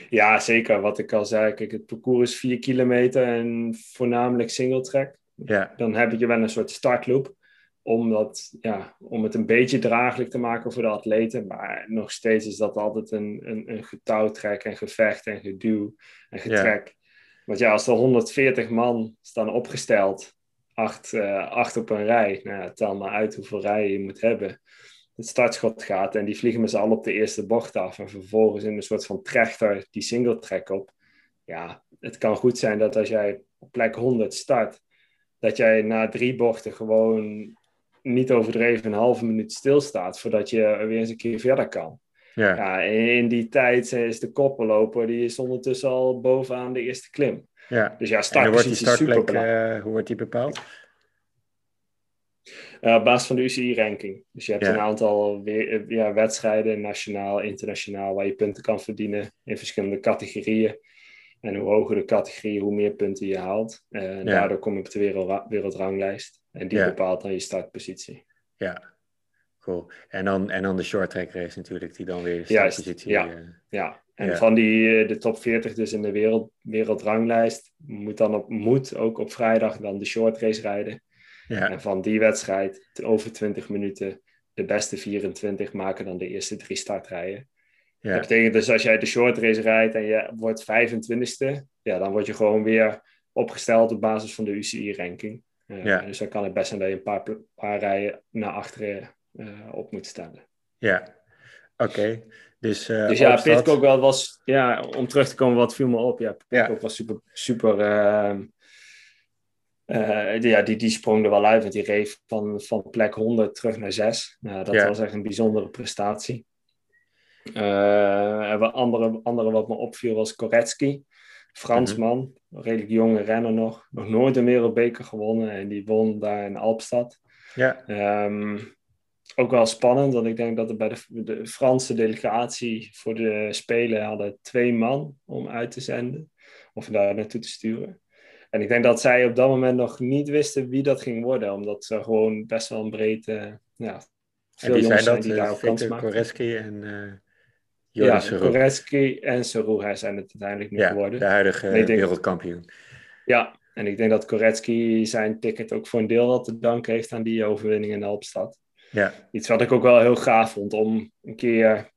S2: Ja, zeker. Wat ik al zei, kijk, het parcours is vier kilometer en voornamelijk single track.
S1: Ja.
S2: Dan heb je wel een soort startloop om, dat, ja, om het een beetje draaglijk te maken voor de atleten. Maar nog steeds is dat altijd een, een, een getouwtrek en gevecht en geduw en getrek. Ja. Want ja, als er 140 man staan opgesteld, acht, uh, acht op een rij, nou ja, tel maar uit hoeveel rijen je moet hebben. Het startschot gaat en die vliegen met z'n allen op de eerste bocht af. En vervolgens in een soort van trechter die single track op. Ja, het kan goed zijn dat als jij op plek 100 start, dat jij na drie bochten gewoon niet overdreven een halve minuut stilstaat voordat je weer eens een keer verder kan.
S1: Ja.
S2: ja in die tijd is de koppenloper, die is ondertussen al bovenaan de eerste klim.
S1: Ja.
S2: Dus ja,
S1: startpositie startplek, uh, hoe wordt die bepaald?
S2: Uh, op basis van de UCI-ranking. Dus je hebt ja. een aantal weer, ja, wedstrijden, nationaal, internationaal, waar je punten kan verdienen in verschillende categorieën. En hoe hoger de categorie, hoe meer punten je haalt. Uh, ja. Daardoor kom je op de wereld, wereldranglijst. En die bepaalt dan je startpositie.
S1: Ja, cool. En dan, en dan de short track race natuurlijk, die dan weer startpositie...
S2: Ja, ja. En van die, de top 40 dus in de wereld, wereldranglijst... moet dan op, moet ook op vrijdag dan de short race rijden.
S1: Ja.
S2: En van die wedstrijd, over 20 minuten... de beste 24 maken dan de eerste drie startrijen.
S1: Ja.
S2: Dat betekent dus als jij de short race rijdt en je wordt 25ste, ja, dan word je gewoon weer opgesteld op basis van de UCI-ranking. Uh,
S1: Ja.
S2: Dus dan kan het best zijn dat je een paar, paar rijen naar achteren uh, op moet stellen.
S1: Ja, oké. Dus, uh,
S2: dus ja,
S1: opstart-
S2: Pitcock wel was, ja, om terug te komen, wat viel me op. Ja, Pitcock
S1: Ja.
S2: was super, super ehm, eh, die, ja, die, die sprong er wel uit, want die reed van, van plek 100 terug naar 6. Nou, dat
S1: Ja.
S2: was echt een bijzondere prestatie. Eh, en wat andere, andere wat me opviel was Koretsky. Fransman,
S1: Mhm.
S2: redelijk jonge renner nog. Nog nooit een wereldbeker gewonnen en die won daar in Alpstad.
S1: Ja,
S2: Ehm, ook wel spannend, want ik denk dat er bij de, de Franse delegatie voor de Spelen hadden twee man om uit te zenden. Of daar naartoe te sturen. En ik denk dat zij op dat moment nog niet wisten wie dat ging worden. Omdat ze gewoon best wel een breed... eh, ja,
S1: en
S2: veel
S1: zijn dat?
S2: die kans
S1: Victor
S2: maken.
S1: Koreski en uh,
S2: Ja,
S1: Joris Seroux.
S2: Koretsky en Seroux zijn het uiteindelijk nu
S1: Ja,
S2: geworden.
S1: de huidige
S2: denk-
S1: wereldkampioen.
S2: Ja, en ik denk dat Koretsky zijn ticket ook voor een deel wat te danken heeft aan die overwinning in de Alpstad.
S1: Ja,
S2: Iets wat ik ook wel heel gaaf vond om een keer,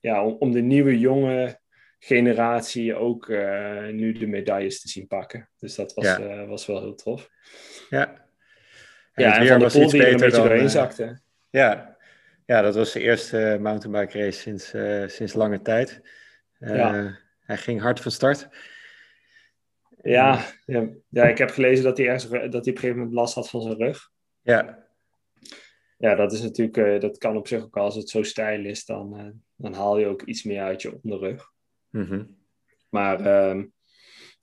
S2: ja, om, om de nieuwe jonge generatie ook eh, nu de medailles te zien pakken. Dus dat was,
S1: Ja.
S2: eh, was wel heel tof.
S1: ja. En
S2: Ja, en van de pool die er een beetje
S1: dan...
S2: doorheen
S1: eh,
S2: zakte.
S1: ja. ja, dat was de eerste mountainbike race sinds, sinds lange tijd.
S2: Ja.
S1: Hij ging hard van start.
S2: Ja, ja, ja, ik heb gelezen dat hij, ergens, dat hij op een gegeven moment last had van zijn rug.
S1: Ja,
S2: Ja, dat is natuurlijk, eh, dat kan op zich ook als het zo stijl is, dan, eh, dan haal je ook iets meer uit je onderrug.
S1: mhm.
S2: Maar ehm,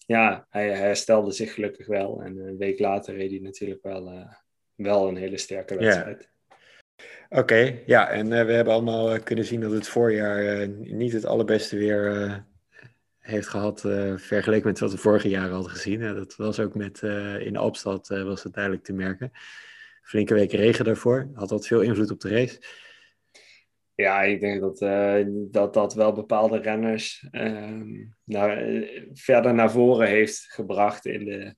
S2: ja, hij herstelde zich gelukkig wel. En een week later reed hij natuurlijk wel, eh, wel een hele sterke wedstrijd.
S1: Oké, ja, en we hebben allemaal kunnen zien dat het voorjaar niet het allerbeste weer heeft gehad eh, vergeleken met wat we vorige jaren hadden gezien. Dat was ook met in Alpstad was het duidelijk te merken. Flinke week regen daarvoor, had dat veel invloed op de race.
S2: Ja, ik denk dat eh, dat, dat wel bepaalde renners ehm, naar, eh, verder naar voren heeft gebracht in de,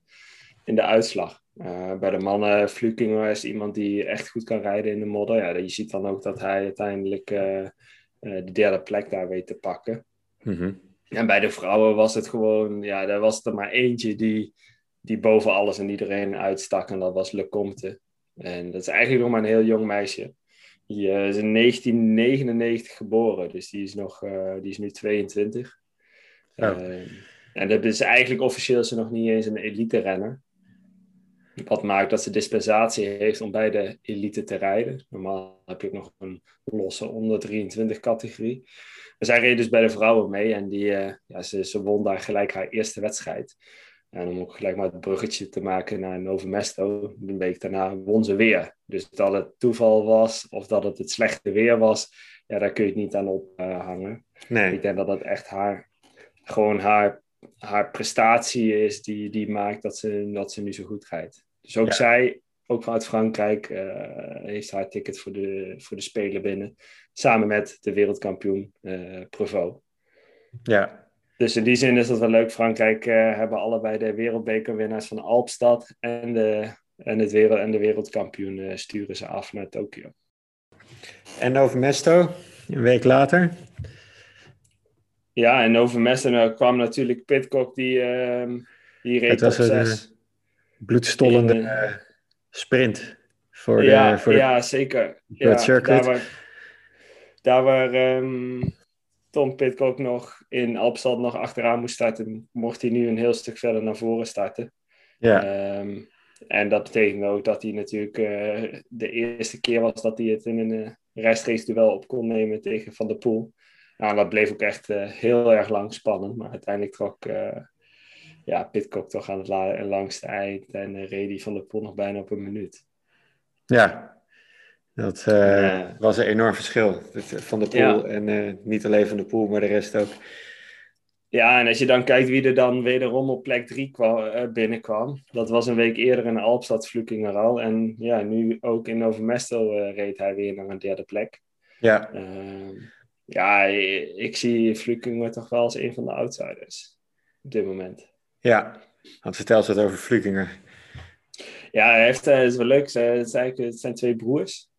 S2: in de uitslag. Eh, bij de mannen, Flukinger is iemand die echt goed kan rijden in de modder. Ja, je ziet dan ook dat hij uiteindelijk eh, de derde plek daar weet te pakken.
S1: Mhm.
S2: En bij de vrouwen was het gewoon, ja, er was er maar eentje die, die boven alles en iedereen uitstak. En dat was Lecomte. En dat is eigenlijk nog maar een heel jong meisje. Die eh, is in 1999 geboren, dus die is, nog, eh, die is nu 22.
S1: Oh.
S2: Eh, en dat is eigenlijk officieel ze nog niet eens een elite renner. Wat maakt dat ze dispensatie heeft om bij de elite te rijden. Normaal heb je ook nog een losse onder 23 categorie. Maar zij reed dus bij de vrouwen mee en die, ja, ze, ze won daar gelijk haar eerste wedstrijd. En om ook gelijk maar het bruggetje te maken naar Novo Mesto, een week daarna won ze weer. Dus dat het toeval was of dat het het slechte weer was, ja, daar kun je het niet aan ophangen. nee. Ik denk dat dat echt haar, gewoon haar, haar prestatie is die, die maakt dat ze, dat ze nu zo goed rijdt. Dus ook zij, ook vanuit Frankrijk, uh, heeft haar ticket voor de, voor de Spelen binnen. Samen met de wereldkampioen uh, Prevost.
S1: Ja,
S2: dus in die zin is dat wel leuk. Frankrijk uh, hebben allebei de wereldbekerwinnaars van Alpstad en de, en het wereld, en de wereldkampioen uh, sturen ze af naar Tokio.
S1: En over Mesto, een week later?
S2: Ja, en over Mesto nou, kwam natuurlijk Pitcock, die, uh, die reed Het was een
S1: bloedstollende in, uh, sprint voor
S2: ja,
S1: de voor
S2: Ja, zeker. Ja, daar waar, daar waar um, Tom Pitcock nog in Alpstad nog achteraan moest starten, mocht hij nu een heel stuk verder naar voren starten.
S1: Ja.
S2: Um, en dat betekent ook dat hij natuurlijk uh, de eerste keer was dat hij het in een uh, rechtstreeks duel op kon nemen tegen Van der Poel. Nou, dat bleef ook echt uh, heel erg lang spannend, maar uiteindelijk trok ja, Pitcock toch aan het langste eind en reed hij Van der Poel nog bijna op een minuut.
S1: Ja, dat uh, was een enorm verschil van de pool. En uh, niet alleen van de pool, maar de rest ook.
S2: Ja, en als je dan kijkt wie er dan wederom op plek 3 uh, binnenkwam. Dat was een week eerder in Alpstad Flukinger al. En ja, nu ook in Novo reed hij weer naar een derde plek.
S1: Ja.
S2: Ehm, ja, ik zie Flukinger toch wel als een van de outsiders. Op dit moment.
S1: Ja, want vertel eens wat over Flukinger.
S2: Ja, hij heeft, het is wel leuk. Het zijn twee broers.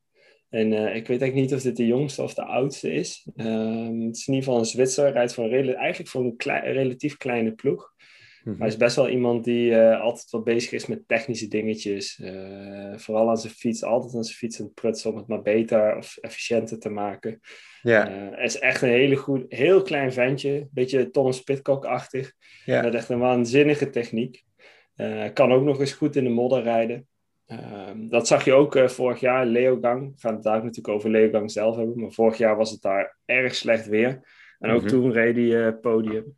S2: En uh, ik weet eigenlijk niet of dit de jongste of de oudste is. Um, het is in ieder geval een Zwitser, rijdt voor een eigenlijk voor een klei, relatief kleine ploeg. Mm Hij is best wel iemand die uh, altijd wel bezig is met technische dingetjes. Uh, vooral aan zijn fiets, altijd aan zijn fiets aan het prutsen om het maar beter of efficiënter te maken.
S1: Ja.
S2: is echt een hele goed, heel klein ventje. Beetje Thomas Pitcock-achtig.
S1: Ja.
S2: Met echt een waanzinnige techniek. kan ook nog eens goed in de modder rijden. Um, dat zag je ook uh, vorig jaar, Leogang. We gaan het daar natuurlijk over Leogang zelf hebben. Maar vorig jaar was het daar erg slecht weer. En ook mm -hmm. toen reed hij uh, podium.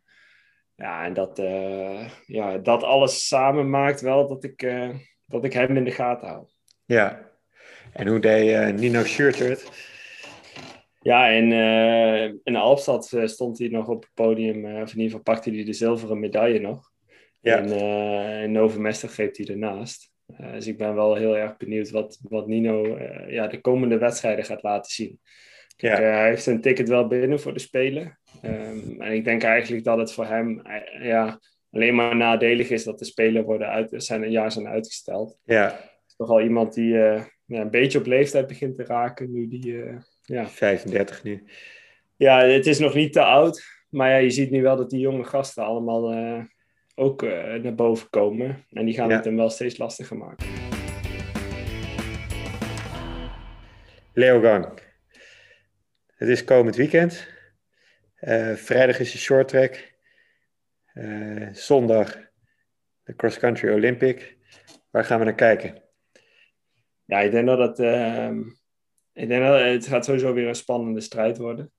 S2: Ja, en dat, uh, ja, dat alles samen maakt wel dat ik, dat ik hem in de gaten hou.
S1: Ja, en hoe deed Nino Schurter het?
S2: Ja, in, in Alpstad stond hij nog op het podium. of in ieder geval pakte hij de zilveren medaille nog.
S1: Ja.
S2: En in Nove Mester greep hij ernaast. Uh, dus ik ben wel heel erg benieuwd wat, wat Nino uh, ja, de komende wedstrijden gaat laten zien. Kijk,
S1: ja.
S2: uh, hij heeft zijn ticket wel binnen voor de Spelen. Um, en ik denk eigenlijk dat het voor hem ja, alleen maar nadelig is dat de Spelen worden uit, zijn een jaar zijn uitgesteld.
S1: Ja.
S2: Het is toch al iemand die ja, een beetje op leeftijd begint te raken. Nu die, ja.
S1: 35 nu.
S2: Ja, het is nog niet te oud. Maar ja, je ziet nu wel dat die jonge gasten allemaal ook uh, naar boven komen. En die gaan
S1: Ja.
S2: het hem wel steeds lastiger maken.
S1: Leogang. Het is komend weekend. Eh, vrijdag is de short track. Eh, zondag de cross country Olympic. Waar gaan we naar kijken?
S2: Ja, ik denk dat het, ehm, ik denk dat het gaat sowieso weer een spannende strijd worden.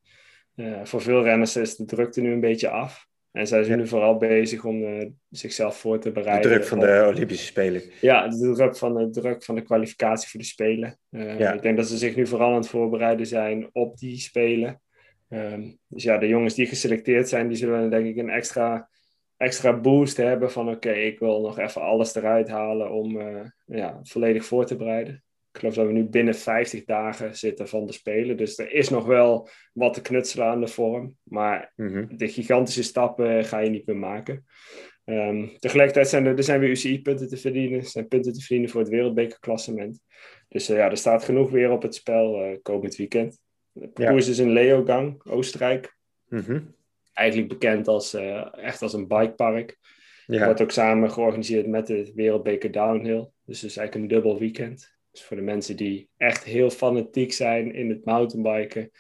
S2: Eh, voor veel renners is de drukte nu een beetje af. En zij zijn nu vooral bezig om eh, zichzelf voor te
S1: De
S2: bereiden.
S1: druk van
S2: op-
S1: de Olympische Spelen.
S2: Ja, de druk van de, druk van de kwalificatie voor de Spelen. Eh,
S1: Ja.
S2: Ik denk dat ze zich nu vooral aan het voorbereiden zijn op die Spelen. Ehm, dus ja, de jongens die geselecteerd zijn, die zullen denk ik een extra, extra boost hebben van oké, ik wil nog even alles eruit halen om eh, ja, volledig voor te bereiden. Ik geloof dat we nu binnen 50 dagen zitten van de Spelen. Dus er is nog wel wat te knutselen aan de vorm. Maar
S1: Mhm.
S2: de gigantische stappen ga je niet meer maken. Ehm, tegelijkertijd zijn er, er zijn weer UCI-punten te verdienen. Er zijn punten te verdienen voor het wereldbekerklassement. Dus eh, ja, er staat genoeg weer op het spel eh, komend weekend. De parcours is in Leogang, Oostenrijk.
S1: Mhm.
S2: Eigenlijk bekend als, eh, echt als een bikepark.
S1: Ja.
S2: Wordt ook samen georganiseerd met de Wereldbeker Downhill. Dus het is eigenlijk een dubbel weekend. Dus voor de mensen die echt heel fanatiek zijn in het mountainbiken.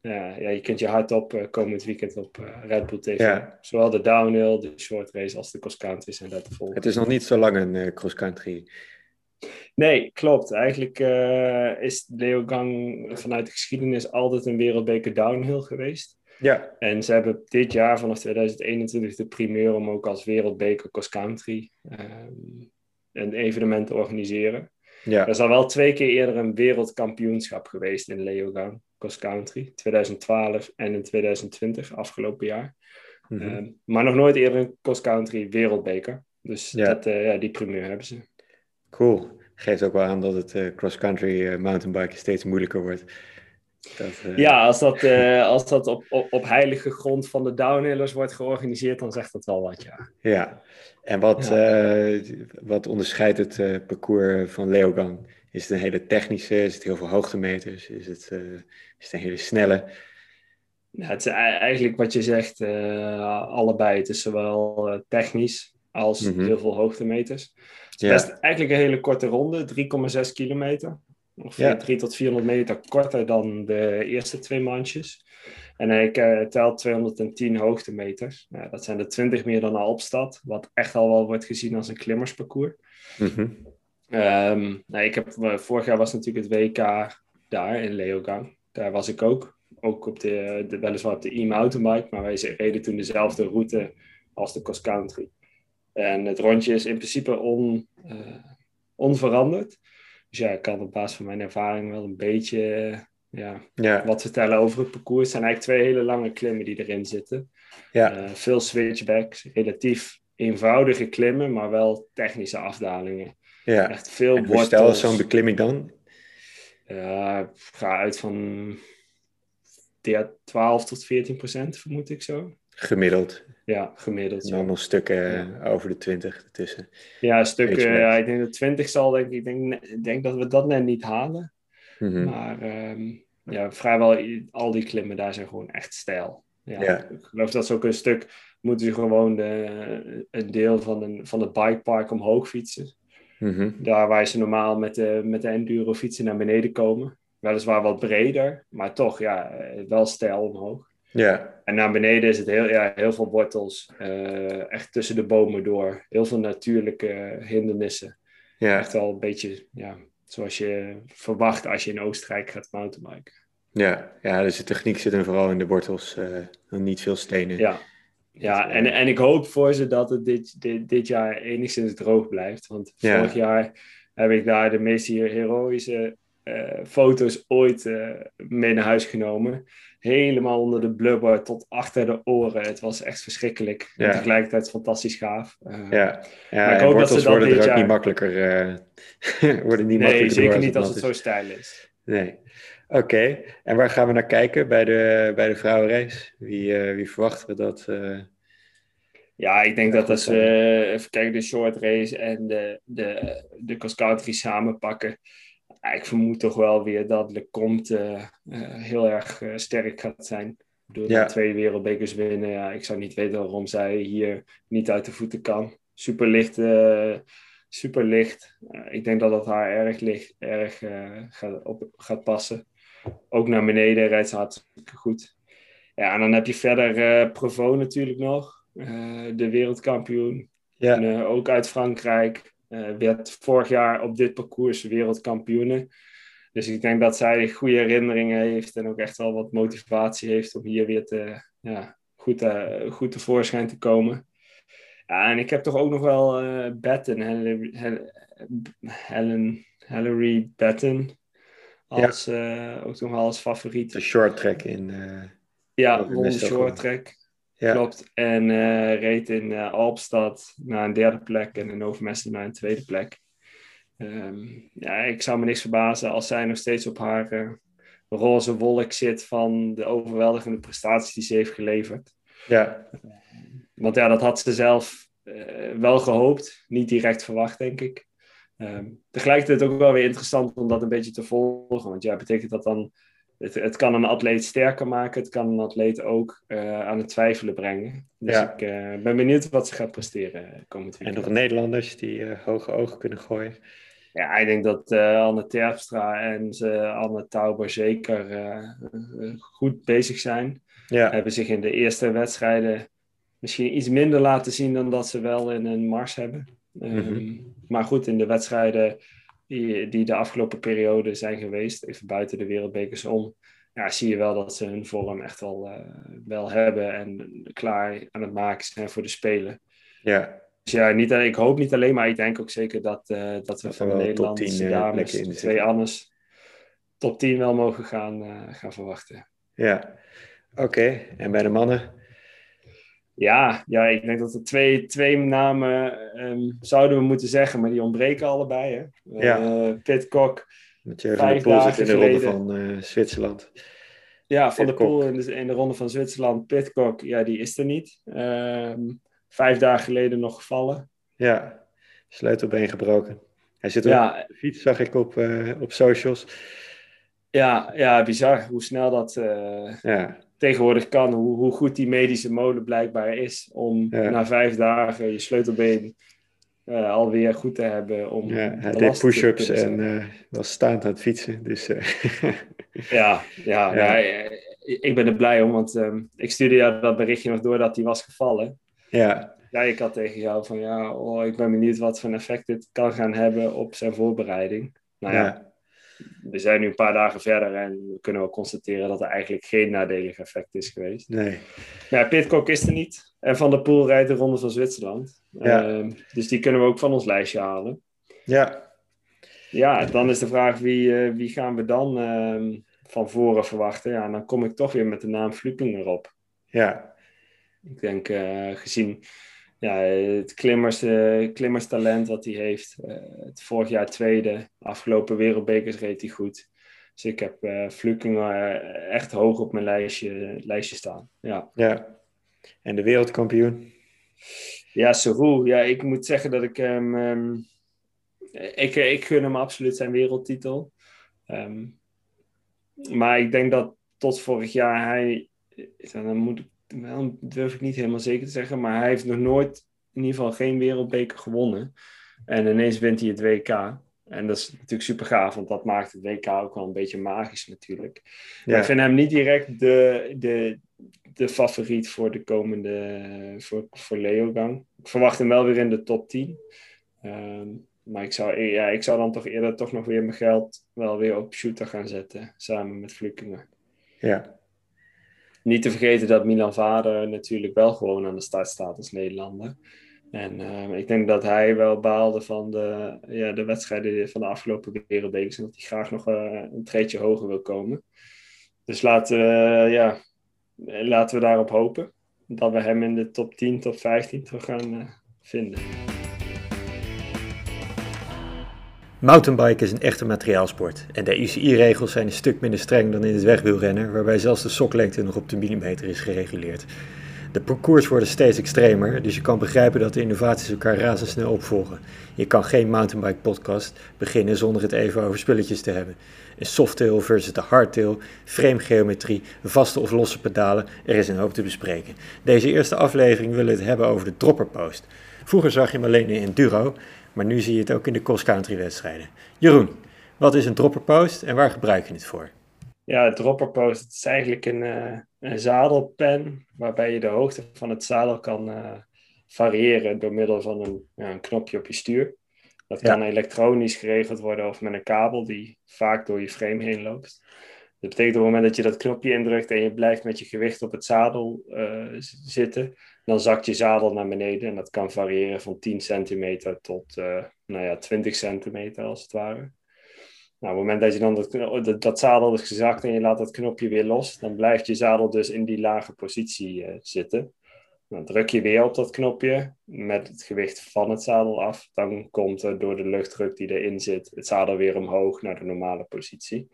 S2: Ja, ja, je kunt je hard op eh, komend weekend op eh, Red Bull TV.
S1: Ja.
S2: Zowel de downhill, de short race als de cross country zijn daar te volgen.
S1: Het is nog niet zo lang een eh, cross country.
S2: Nee, klopt. Eigenlijk eh, is Leogang vanuit de geschiedenis altijd een wereldbeker downhill geweest. Ja. En ze hebben dit jaar vanaf 2021 de primeur om ook als wereldbeker cross country um, een evenement te organiseren. Ja. Er is al wel twee keer eerder een wereldkampioenschap geweest in Leogang cross country, 2012 en in 2020, afgelopen jaar. Mhm. Ehm, maar nog nooit eerder een cross country wereldbeker. Dus Dat, uh, ja, die primeur hebben ze.
S1: Cool. Geeft ook wel aan dat het uh, cross country uh, mountainbiken steeds moeilijker wordt.
S2: Dat, Ja, als dat, als dat op, op, op, heilige grond van de downhillers wordt georganiseerd, dan zegt dat wel wat, ja.
S1: Ja, en wat, wat onderscheidt het parcours van Leogang? Is het een hele technische? Is het heel veel hoogtemeters? Is het, is het een hele snelle?
S2: Ja, het is eigenlijk wat je zegt, allebei. Het is zowel technisch als mhm. heel veel hoogtemeters. Het is best eigenlijk een hele korte ronde, 3,6 kilometer. Ongeveer ja. 3 tot 400 meter korter dan de eerste twee mandjes. En ik uh, tel 210 hoogtemeters. Nou, dat zijn er 20 meer dan Alpstad, wat echt al wel wordt gezien als een klimmersparcours. Mm nou, ik heb, eh, vorig jaar was natuurlijk het WK daar in Leogang. Daar was ik ook. Ook op de, de weliswaar op de e-mountainbike, maar wij reden toen dezelfde route als de cross country. En het rondje is in principe on, uh, onveranderd. Dus ja, ik kan op basis van mijn ervaring wel een beetje ja, ja. wat vertellen over het parcours. Het zijn eigenlijk twee hele lange klimmen die erin zitten. Ja. Uh, veel switchbacks, relatief eenvoudige klimmen, maar wel technische afdalingen.
S1: Ja. Echt veel en hoe stel zo'n beklimming dan?
S2: Uh, ga uit van 12 tot 14 procent, vermoed ik zo.
S1: Gemiddeld.
S2: Ja, gemiddeld.
S1: En dan nog stukken over de 20 ertussen.
S2: Ja, stukken. Ja, ik denk dat 20 zal, denk ik. Denk, denk dat we dat net niet halen. Mhm. Maar um, ja, vrijwel al die klimmen daar zijn gewoon echt stijl. Ja, Ik geloof dat ze ook een stuk moeten ze gewoon de, een deel van, een, van het bikepark omhoog fietsen. Mhm. Daar waar ze normaal met de, met de enduro fietsen naar beneden komen. Weliswaar wat breder, maar toch ja, eh, wel stijl omhoog. Ja. En naar beneden is het heel, ja, heel veel wortels, uh, echt tussen de bomen door. Heel veel natuurlijke hindernissen. Ja. Echt wel een beetje ja, zoals je verwacht als je in Oostenrijk gaat mountainbiken.
S1: Ja, ja dus de techniek zit er vooral in de wortels, uh, niet veel stenen.
S2: Ja, ja en, en ik hoop voor ze dat het dit, dit, dit jaar enigszins droog blijft. Want vorig jaar heb ik daar de meest heroïsche uh, foto's ooit mee naar huis genomen helemaal onder de blubber tot achter de oren. Het was echt verschrikkelijk. En tegelijkertijd fantastisch gaaf.
S1: Uh, ja, ja maar ik hoop dat ze dat worden er ook niet makkelijker. Uh, [LAUGHS] worden niet
S2: nee, zeker niet als het zo stijl is.
S1: Nee. Oké, en waar gaan we naar kijken bij de, bij de vrouwenrace? Wie, uh, wie verwachten we dat?
S2: ja, ik denk dat als we even kijken, de short race en de, de, de cross country samen pakken ik vermoed toch wel weer dat Lecomte uh, heel erg uh, sterk gaat zijn. Door ja. twee wereldbekers winnen. Ja, ik zou niet weten waarom zij hier niet uit de voeten kan. Super licht. super licht. ik denk dat dat haar erg, licht, erg gaat, op, gaat passen. Ook naar beneden rijdt ze hartstikke goed. Ja, en dan heb je verder Provo natuurlijk nog. de wereldkampioen. Ja. En, ook uit Frankrijk. Uh, werd vorig jaar op dit parcours wereldkampioene. Dus ik denk dat zij goede herinneringen heeft en ook echt wel wat motivatie heeft om hier weer te, ja, goed, uh, goed tevoorschijn te komen. Ja, en ik heb toch ook nog wel uh, Batten, Helen, Helen, Hillary Batten, als, ja. ook nog wel als favoriet.
S1: De short track in.
S2: ja, de short track. Ja. Klopt. En uh, reed in uh, Alpstad naar een derde plek en in Overmessen naar een tweede plek. Um, ja, ik zou me niks verbazen als zij nog steeds op haar uh, roze wolk zit van de overweldigende prestaties die ze heeft geleverd. Ja. Want ja, dat had ze zelf wel gehoopt, niet direct verwacht, denk ik. Um, tegelijkertijd ook wel weer interessant om dat een beetje te volgen. Want ja, betekent dat dan het, het kan een atleet sterker maken. Het kan een atleet ook uh, aan het twijfelen brengen. Dus ik uh, ben benieuwd wat ze gaat presteren komend
S1: weekend. En nog Nederlanders die uh, hoge ogen kunnen gooien.
S2: Ja, ik denk dat Anne Terpstra en Anne Tauber zeker goed bezig zijn. Ja. Hebben zich in de eerste wedstrijden misschien iets minder laten zien dan dat ze wel in een mars hebben. Mm -hmm. maar goed, in de wedstrijden die, die de afgelopen periode zijn geweest, even buiten de wereldbekers om, ja, zie je wel dat ze hun vorm echt wel, wel hebben en klaar aan het maken zijn voor de Spelen.
S1: Ja.
S2: Dus ja, niet, ik hoop niet alleen, maar ik denk ook zeker dat, dat we van de Nederlandse dames, de twee Annes, top 10 wel mogen gaan, gaan verwachten.
S1: Ja, oké. En bij de mannen?
S2: Ja, ja, ik denk dat er twee, twee namen um, zouden we moeten zeggen, maar die ontbreken allebei. Hè?
S1: Ja.
S2: Uh, Pitcock.
S1: Met Jurgen van de Poel zit in de ronde van uh, Zwitserland.
S2: Ja, Van de Poel in de, in de ronde van Zwitserland. Pitcock, ja, die is er niet. Um, vijf dagen geleden nog gevallen.
S1: Ja, sleutelbeen gebroken. Hij zit ja. op de fiets, zag ik op, uh, op socials.
S2: Ja, ja, bizar hoe snel dat
S1: ja
S2: tegenwoordig kan, hoe, hoe goed die medische molen blijkbaar is om na vijf dagen je sleutelbeen uh, alweer goed te hebben. Om
S1: ja, hij deed push-ups en uh, was staand aan het fietsen. Dus, uh... [LAUGHS]
S2: ja, ja, ja. ja, ik ben er blij om, want um, ik stuurde jou dat berichtje nog door dat hij was gevallen.
S1: Ja.
S2: Ja, ik had tegen jou van ja, oh, ik ben benieuwd wat voor een effect dit kan gaan hebben op zijn voorbereiding. Nou ja, we zijn nu een paar dagen verder en we kunnen wel constateren dat er eigenlijk geen nadelig effect is geweest.
S1: Nee.
S2: Ja, Pitcock is er niet. En Van der Poel rijdt de Ronde van Zwitserland.
S1: Ja.
S2: Uh, dus die kunnen we ook van ons lijstje halen.
S1: Ja.
S2: Ja, dan is de vraag wie, uh, wie gaan we dan uh, van voren verwachten. Ja, dan kom ik toch weer met de naam Vlukeling erop.
S1: Ja.
S2: Ik denk uh, gezien ja, het klimmers, uh, klimmerstalent wat hij heeft. Uh, het vorig jaar tweede, afgelopen wereldbekers reed hij goed. Dus ik heb uh, Vlukingen echt hoog op mijn lijstje, lijstje staan. Ja.
S1: ja. En de wereldkampioen?
S2: Ja, Seroux. Ja, ik moet zeggen dat ik hem... Um, ik, ik gun hem absoluut zijn wereldtitel. Um, maar ik denk dat tot vorig jaar hij... Dan moet ik wel durf ik niet helemaal zeker te zeggen, maar hij heeft nog nooit in ieder geval geen wereldbeker gewonnen. En ineens wint hij het WK. En dat is natuurlijk super gaaf, want dat maakt het WK ook wel een beetje magisch natuurlijk. Ja. ik vind hem niet direct de, de, de favoriet voor de komende, voor, voor Leogang. Ik verwacht hem wel weer in de top 10. Um, maar ik zou, ja, ik zou dan toch eerder toch nog weer mijn geld wel weer op shooter gaan zetten, samen met Vlukingen.
S1: Ja,
S2: niet te vergeten dat Milan Vader natuurlijk wel gewoon aan de start staat als Nederlander. En uh, ik denk dat hij wel baalde van de, ja, de wedstrijden van de afgelopen wereldbekers. En dat hij graag nog uh, een treedje hoger wil komen. Dus laten we, uh, ja, laten we daarop hopen. Dat we hem in de top 10, top 15 terug gaan vinden.
S1: Mountainbiken is een echte materiaalsport en de UCI-regels zijn een stuk minder streng dan in het wegwielrennen, waarbij zelfs de soklengte nog op de millimeter is gereguleerd. De parcours worden steeds extremer, dus je kan begrijpen dat de innovaties elkaar razendsnel opvolgen. Je kan geen mountainbike podcast beginnen zonder het even over spulletjes te hebben. Een softtail versus de hardtail, framegeometrie, vaste of losse pedalen, er is een hoop te bespreken. Deze eerste aflevering willen we het hebben over de dropperpost. Vroeger zag je hem alleen in enduro, maar nu zie je het ook in de cross-country wedstrijden. Jeroen, wat is een dropperpost en waar gebruik je het voor?
S2: Ja, het dropperpost is eigenlijk een, uh, een zadelpen waarbij je de hoogte van het zadel kan uh, variëren door middel van een, ja, een, knopje op je stuur. Dat kan elektronisch geregeld worden of met een kabel die vaak door je frame heen loopt. Dat betekent op het moment dat je dat knopje indrukt en je blijft met je gewicht op het zadel uh, zitten, dan zakt je zadel naar beneden. En dat kan variëren van 10 centimeter tot uh, nou ja, 20 centimeter als het ware. Nou, op het moment dat je dan dat, dat, dat, zadel is gezakt en je laat dat knopje weer los, dan blijft je zadel dus in die lage positie uh, zitten. Dan druk je weer op dat knopje met het gewicht van het zadel af. Dan komt er door de luchtdruk die erin zit het zadel weer omhoog naar de normale positie.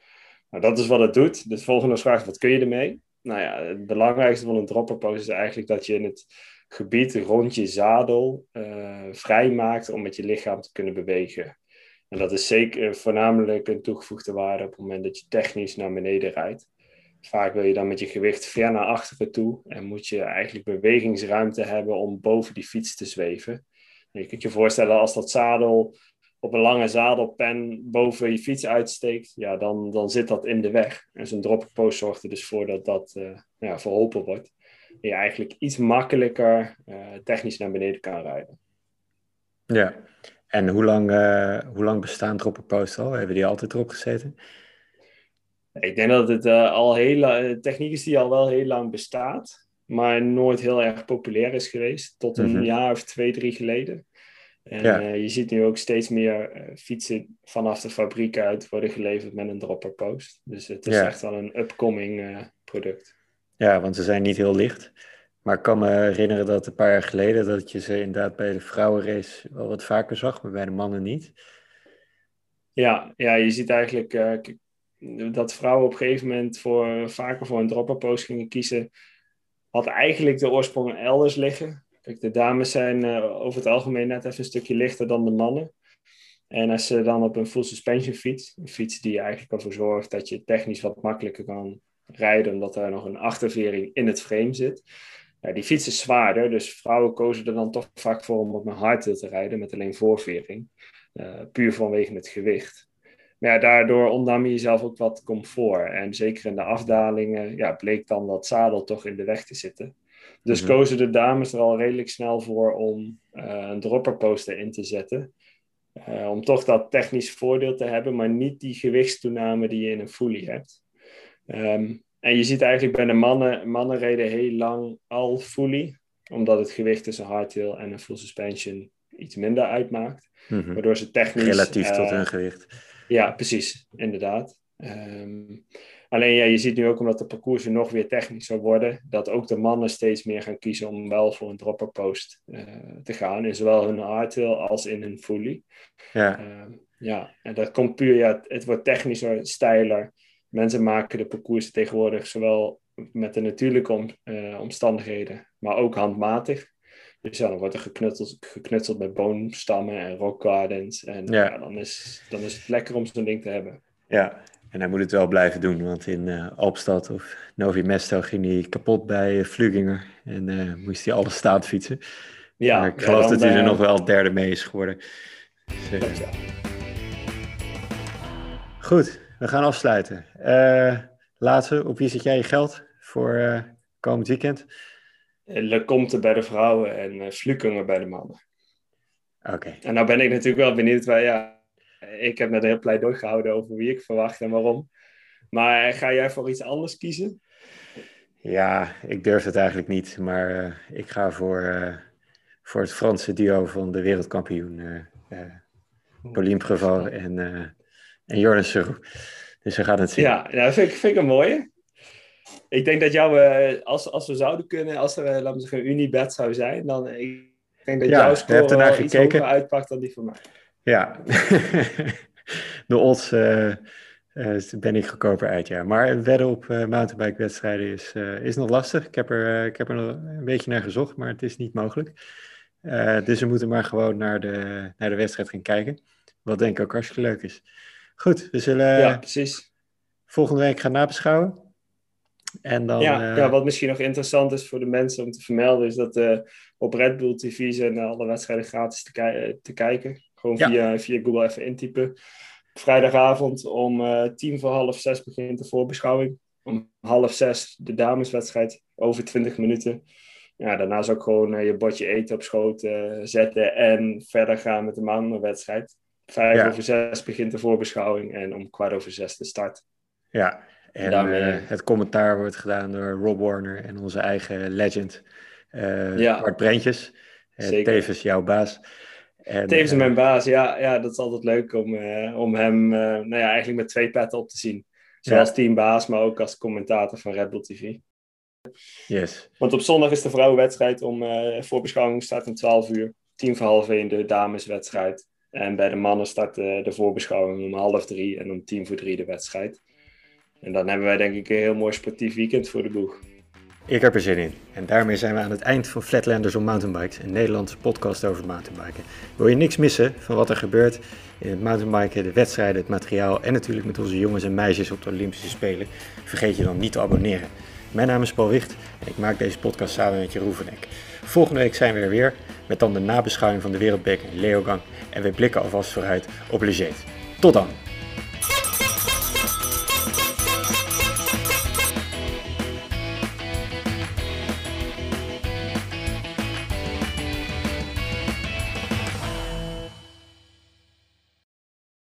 S2: Nou, dat is wat het doet. De volgende vraag wat kun je ermee? Nou ja, het belangrijkste van een dropperpost is eigenlijk dat je in het gebied rond je zadel uh, vrij maakt om met je lichaam te kunnen bewegen. En dat is zeker voornamelijk een toegevoegde waarde op het moment dat je technisch naar beneden rijdt. Vaak wil je dan met je gewicht ver naar achteren toe en moet je eigenlijk bewegingsruimte hebben om boven die fiets te zweven. En je kunt je voorstellen als dat zadel op een lange zadelpen boven je fiets uitsteekt, ja, dan, dan zit dat in de weg. En zo'n dropperpost zorgt er dus voor dat dat uh, ja, verholpen wordt. En je eigenlijk iets makkelijker uh, technisch naar beneden kan rijden.
S1: Ja, en hoe lang, uh, hoe lang bestaan dropperposts al? Hebben die altijd erop gezeten?
S2: Ik denk dat het al heel techniek is die al wel heel lang bestaat, maar nooit heel erg populair is geweest. Tot een mhm. jaar of twee, drie geleden. En ja. uh, je ziet nu ook steeds meer uh, fietsen vanaf de fabriek uit worden geleverd met een dropper post. Dus het is ja. echt wel een upcoming uh, product.
S1: Ja, want ze zijn niet heel licht. Maar ik kan me herinneren dat een paar jaar geleden dat je ze inderdaad bij de vrouwenrace wel wat vaker zag, maar bij de mannen niet.
S2: Ja, ja je ziet eigenlijk dat vrouwen op een gegeven moment voor, vaker voor een dropper post gingen kiezen. Had eigenlijk de oorsprong elders liggen. De dames zijn uh, over het algemeen net even een stukje lichter dan de mannen. En als ze dan op een full suspension fiets, een fiets die eigenlijk ervoor zorgt dat je technisch wat makkelijker kan rijden, omdat er nog een achtervering in het frame zit. Ja, die fiets is zwaarder, dus vrouwen kozen er dan toch vaak voor om op een hardtail te rijden met alleen voorvering. Uh, puur vanwege het gewicht. Maar ja, daardoor ontnam je jezelf ook wat comfort. En zeker in de afdalingen ja, bleek dan dat zadel toch in de weg te zitten. Dus mhm. kozen de dames er al redelijk snel voor om uh, een dropperposter in te zetten. Uh, om toch dat technisch voordeel te hebben, maar niet die gewichtstoename die je in een fully hebt. Um, en je ziet eigenlijk bij de mannen, mannen reden heel lang al fully, omdat het gewicht tussen hardtail en een full suspension iets minder uitmaakt. Mm Waardoor ze technisch...
S1: Relatief uh, tot hun gewicht.
S2: Ja, precies, inderdaad. Um, Alleen ja, je ziet nu ook omdat de parcoursen nog weer technischer worden, dat ook de mannen steeds meer gaan kiezen om wel voor een dropper post uh, te gaan. In zowel hun hardtail als in hun fully. Ja. Uh, ja, en dat komt puur, ja, het wordt technischer, steiler. Mensen maken de parcoursen tegenwoordig zowel met de natuurlijke om, uh, omstandigheden, maar ook handmatig. Dus ja, dan wordt er geknutseld, geknutseld met boomstammen en rock gardens. En ja. ja dan, is, dan is het lekker om zo'n ding te hebben.
S1: Ja, en hij moet het wel blijven doen, want in uh, Alpstad of Novi Mesto ging hij kapot bij uh, Vluginger en uh, moest hij alle staat fietsen. Ja, maar ik geloof dat hij er nog wel derde mee is geworden. Dus, Goed, we gaan afsluiten. laatste, op wie zet jij je geld voor komend weekend?
S2: Lecomte bij de vrouwen en uh, bij de mannen.
S1: Oké.
S2: En nou ben ik natuurlijk wel benieuwd, waar, ja, ik heb net een heel pleidooi gehouden over wie ik verwacht en waarom. Maar ga jij voor iets anders kiezen?
S1: Ja, ik durf het eigenlijk niet. Maar uh, ik ga voor, uh, voor het Franse duo van de wereldkampioen. Uh, Pauline Preval en, en Jordan. Dus we gaan het zien.
S2: Ja, nou, vind, ik, vind ik een mooie. Ik denk dat jou, als, als we zouden kunnen, als er, laten we zeggen, een Unibet zou zijn, dan ik denk dat ja, jouw score wel iets hoger uitpakt dan die van mij.
S1: Ja, [LAUGHS] de odds uh, uh, ben ik goedkoper uit, ja. Maar wedden op uh, mountainbike-wedstrijden is, is nog lastig. Ik heb, er, ik heb er een beetje naar gezocht, maar het is niet mogelijk. dus we moeten maar gewoon naar de, naar de wedstrijd gaan kijken. Wat denk ik ook hartstikke leuk is. Goed, we zullen
S2: ja, precies.
S1: volgende week gaan nabeschouwen. En dan,
S2: ja, ja, wat misschien nog interessant is voor de mensen om te vermelden, is dat op Red Bull TV zijn alle wedstrijden gratis te, te kijken. Gewoon via, via Google even intypen. Vrijdagavond om uh, tien voor half zes begint de voorbeschouwing. Om half zes de dameswedstrijd over 20 minuten. Ja, daarna is ook gewoon uh, je bordje eten op schoot uh, zetten en verder gaan met de mannenwedstrijd. Vijf ja. over zes begint de voorbeschouwing en om kwart over zes de start.
S1: Ja, en, en het commentaar wordt gedaan door Rob Warner en onze eigen legend ja. Bart Brentjes. tevens jouw baas.
S2: En, Tevens uh, mijn baas, ja, ja, dat is altijd leuk om, uh, om hem uh, nou ja, eigenlijk met twee petten op te zien. Zoals ja. teambaas, maar ook als commentator van Red Bull TV.
S1: Yes.
S2: Want op zondag is de vrouwenwedstrijd om voorbeschouwing start om 12 uur. Tien voor half één de dameswedstrijd. En bij de mannen start de voorbeschouwing om half drie en om tien voor drie de wedstrijd. En dan hebben wij denk ik een heel mooi sportief weekend voor de boeg.
S1: Ik heb er zin in. En daarmee zijn we aan het eind van Flatlanders on Mountainbikes, een Nederlandse podcast over mountainbiken. Wil je niks missen van wat er gebeurt in het mountainbiken, de wedstrijden, het materiaal en natuurlijk met onze jongens en meisjes op de Olympische Spelen, vergeet je dan niet te abonneren. Mijn naam is Paul Wicht en ik maak deze podcast samen met Jeroen van Eck. Volgende week zijn we er weer met dan de nabeschouwing van de Wereldbeker in Leogang en we blikken alvast vooruit op Leger. Tot dan!